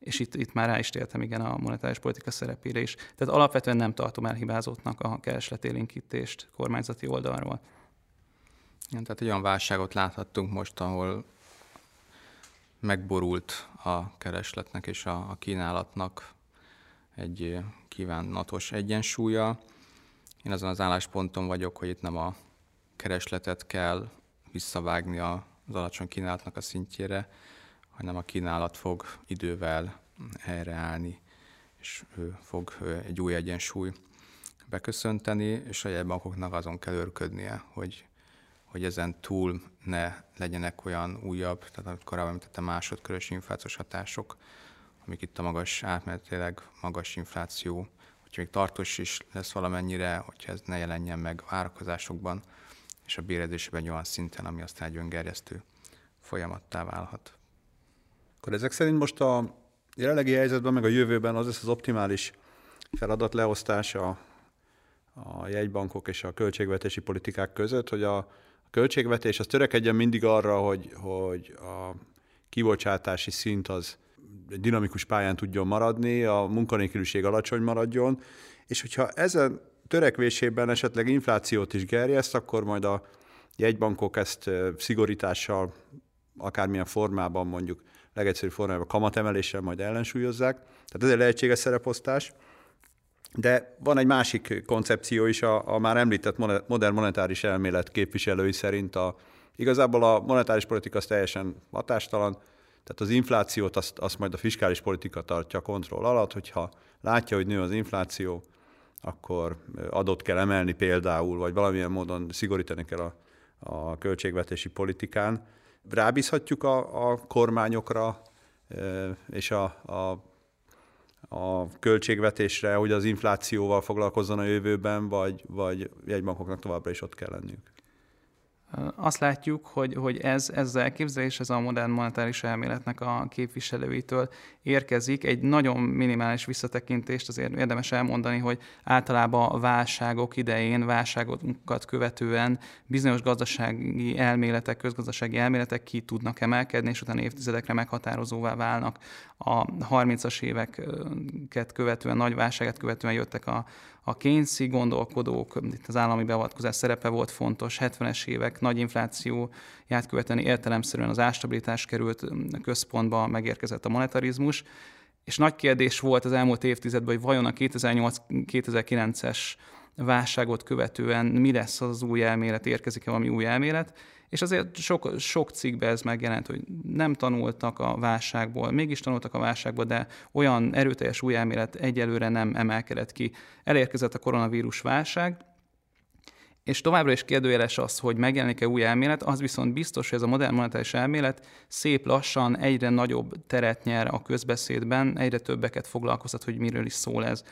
és itt, itt már rá is tértem igen a monetáris politika szerepére is. Tehát alapvetően nem tartom elhibázottnak a keresletélénkítést kormányzati oldalról. Igen, tehát egy olyan válságot láthattunk most, ahol megborult a keresletnek és a, a kínálatnak egy kívánatos egyensúlya. Én azon az állásponton vagyok, hogy itt nem a keresletet kell visszavágni az alacsony kínálatnak a szintjére, hanem a kínálat fog idővel helyreállni, és ő fog egy új egyensúly beköszönteni, és a jegybankoknak azon kell örködnie, hogy, hogy ezen túl ne legyenek olyan újabb, tehát amit korábban említettem, másodkörös inflációs hatások, amik itt a magas, átmenetileg magas infláció, hogyha még tartós is lesz valamennyire, hogyha ez ne jelenjen meg várakozásokban, és a bérezésében olyan szinten, ami aztán egy öngerjesztő folyamattá válhat. Akkor ezek szerint most a jelenlegi helyzetben, meg a jövőben az lesz az optimális feladatleosztás a, a jegybankok és a költségvetési politikák között, hogy a, költségvetés az törekedjen mindig arra, hogy, hogy a kibocsátási szint az dinamikus pályán tudjon maradni, a munkanélküliség alacsony maradjon, és hogyha ezen törekvésében esetleg inflációt is gerjeszt, akkor majd a jegybankok ezt szigorítással, akármilyen formában mondjuk legegyszerűbb formájában kamatemeléssel majd ellensúlyozzák. Tehát ez egy lehetséges szereposztás. De van egy másik koncepció is, a, a már említett modern monetáris elmélet képviselői szerint a, igazából a monetáris politika az teljesen hatástalan, tehát az inflációt azt, azt majd a fiskális politika tartja kontroll alatt, hogyha látja, hogy nő az infláció, akkor adott kell emelni például, vagy valamilyen módon szigorítani kell a, a költségvetési politikán rábízhatjuk a, a kormányokra és a, a, a költségvetésre, hogy az inflációval foglalkozzon a jövőben, vagy, vagy jegybankoknak továbbra is ott kell lenniük? Azt látjuk, hogy, hogy ez, ez az elképzelés, ez a modern monetáris elméletnek a képviselőitől érkezik. Egy nagyon minimális visszatekintést azért érdemes elmondani, hogy általában a válságok idején, válságokat követően bizonyos gazdasági elméletek, közgazdasági elméletek ki tudnak emelkedni, és utána évtizedekre meghatározóvá válnak. A 30-as éveket követően, nagy válságet követően jöttek a, a Keynesi gondolkodók, itt az állami beavatkozás szerepe volt fontos, 70-es évek nagy inflációját követően értelemszerűen az ástabilitás került központba, megérkezett a monetarizmus, és nagy kérdés volt az elmúlt évtizedben, hogy vajon a 2008-2009-es válságot követően mi lesz az új elmélet, érkezik-e valami új elmélet, és azért sok, sok cikkben ez megjelent, hogy nem tanultak a válságból, mégis tanultak a válságból, de olyan erőteljes új elmélet egyelőre nem emelkedett ki. Elérkezett a koronavírus válság, és továbbra is kérdőjeles az, hogy megjelenik-e új elmélet, az viszont biztos, hogy ez a modern monetáris elmélet szép lassan egyre nagyobb teret nyer a közbeszédben, egyre többeket foglalkoztat, hogy miről is szól ez.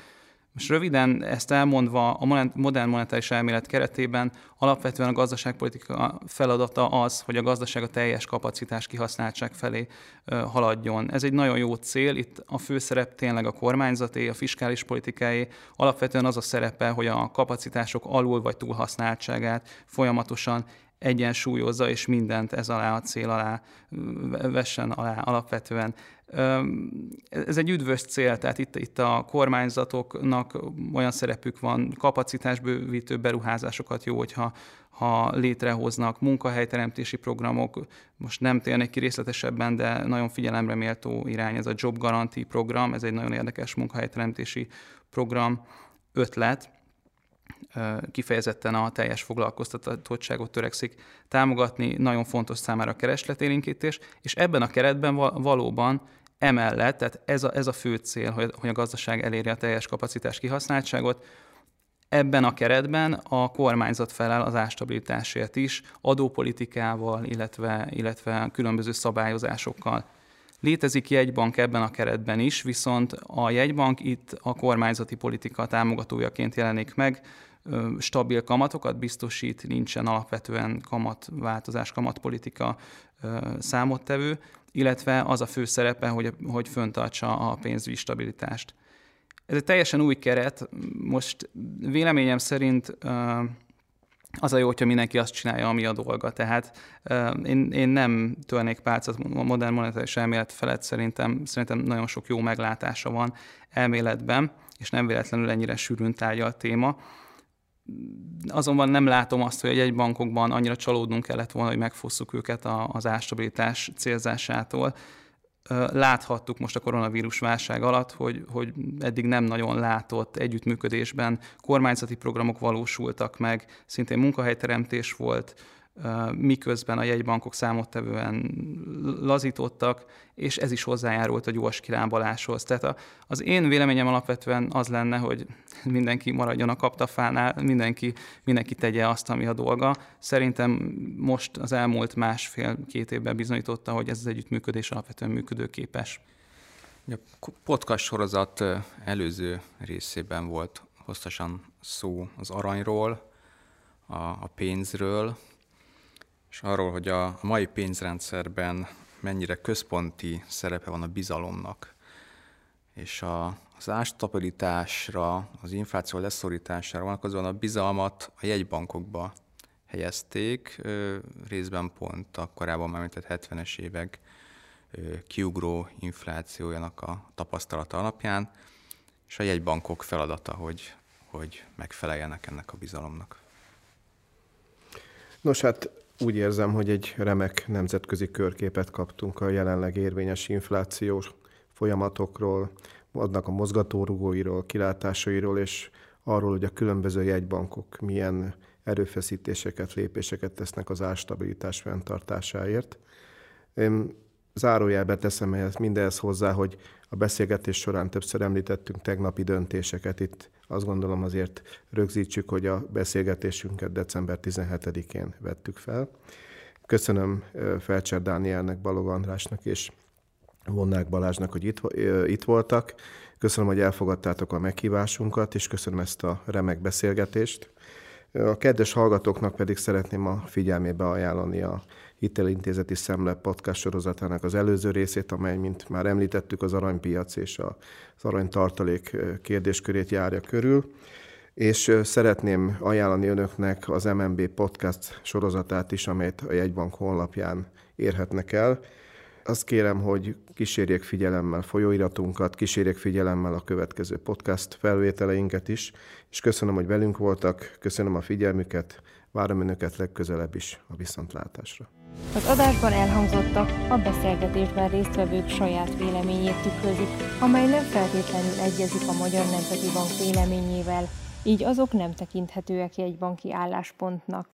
Most röviden ezt elmondva, a modern monetáris elmélet keretében alapvetően a gazdaságpolitika feladata az, hogy a gazdaság a teljes kapacitás kihasználtság felé haladjon. Ez egy nagyon jó cél, itt a főszerep tényleg a kormányzaté, a fiskális politikáé, alapvetően az a szerepe, hogy a kapacitások alul vagy túlhasználtságát folyamatosan egyensúlyozza, és mindent ez alá a cél alá vessen alá alapvetően. Ez egy üdvös cél, tehát itt, itt a kormányzatoknak olyan szerepük van, kapacitásbővítő beruházásokat jó, hogyha ha létrehoznak munkahelyteremtési programok, most nem térnék ki részletesebben, de nagyon figyelemre méltó irány ez a Job Guarantee program, ez egy nagyon érdekes munkahelyteremtési program ötlet, kifejezetten a teljes foglalkoztatottságot törekszik támogatni, nagyon fontos számára a keresletélénkítés, és ebben a keretben valóban emellett, tehát ez a, ez a fő cél, hogy, hogy a gazdaság eléri a teljes kapacitás kihasználtságot, Ebben a keretben a kormányzat felel az ástabilitásért is, adópolitikával, illetve, illetve különböző szabályozásokkal. Létezik jegybank ebben a keretben is, viszont a jegybank itt a kormányzati politika támogatójaként jelenik meg, stabil kamatokat biztosít, nincsen alapvetően kamatváltozás, kamatpolitika számottevő, illetve az a fő szerepe, hogy, hogy föntartsa a pénzügyi stabilitást. Ez egy teljesen új keret. Most véleményem szerint az a jó, hogyha mindenki azt csinálja, ami a dolga. Tehát én, én nem törnék pálcát a modern monetáris elmélet felett, szerintem, szerintem nagyon sok jó meglátása van elméletben, és nem véletlenül ennyire sűrűn tárgya a téma. Azonban nem látom azt, hogy egy bankokban annyira csalódnunk kellett volna, hogy megfosszuk őket az ástabilitás célzásától láthattuk most a koronavírus válság alatt, hogy, hogy eddig nem nagyon látott együttműködésben kormányzati programok valósultak meg, szintén munkahelyteremtés volt, miközben a jegybankok számottevően lazítottak, és ez is hozzájárult a gyors kilábaláshoz. Tehát az én véleményem alapvetően az lenne, hogy mindenki maradjon a kaptafánál, mindenki, mindenki tegye azt, ami a dolga. Szerintem most az elmúlt másfél-két évben bizonyította, hogy ez az együttműködés alapvetően működőképes. A podcast sorozat előző részében volt hosszasan szó az aranyról, a, a pénzről, és arról, hogy a mai pénzrendszerben mennyire központi szerepe van a bizalomnak, és a, az ástabilitásra, az infláció leszorítására vonatkozóan a bizalmat a jegybankokba helyezték, részben pont a korábban már 70-es évek kiugró inflációjának a tapasztalata alapján, és a jegybankok feladata, hogy, hogy megfeleljenek ennek a bizalomnak. Nos, hát úgy érzem, hogy egy remek nemzetközi körképet kaptunk a jelenleg érvényes inflációs folyamatokról, adnak a mozgatórugóiról, kilátásairól, és arról, hogy a különböző jegybankok milyen erőfeszítéseket, lépéseket tesznek az árstabilitás fenntartásáért. Zárójelbe teszem ehhez mindehhez hozzá, hogy a beszélgetés során többször említettünk tegnapi döntéseket. Itt azt gondolom azért rögzítsük, hogy a beszélgetésünket december 17-én vettük fel. Köszönöm Felcser Dánielnek, Balog Andrásnak és Vonnák Balázsnak, hogy itt, itt voltak. Köszönöm, hogy elfogadtátok a meghívásunkat, és köszönöm ezt a remek beszélgetést. A kedves hallgatóknak pedig szeretném a figyelmébe ajánlani a Hitelintézeti Szemle podcast sorozatának az előző részét, amely, mint már említettük, az aranypiac és az aranytartalék kérdéskörét járja körül. És szeretném ajánlani önöknek az MNB podcast sorozatát is, amelyet a jegybank honlapján érhetnek el azt kérem, hogy kísérjék figyelemmel folyóiratunkat, kísérjék figyelemmel a következő podcast felvételeinket is, és köszönöm, hogy velünk voltak, köszönöm a figyelmüket, várom Önöket legközelebb is a viszontlátásra. Az adásban elhangzottak a beszélgetésben résztvevők saját véleményét tükrözik, amely nem feltétlenül egyezik a Magyar Nemzeti Bank véleményével, így azok nem tekinthetőek egy banki álláspontnak.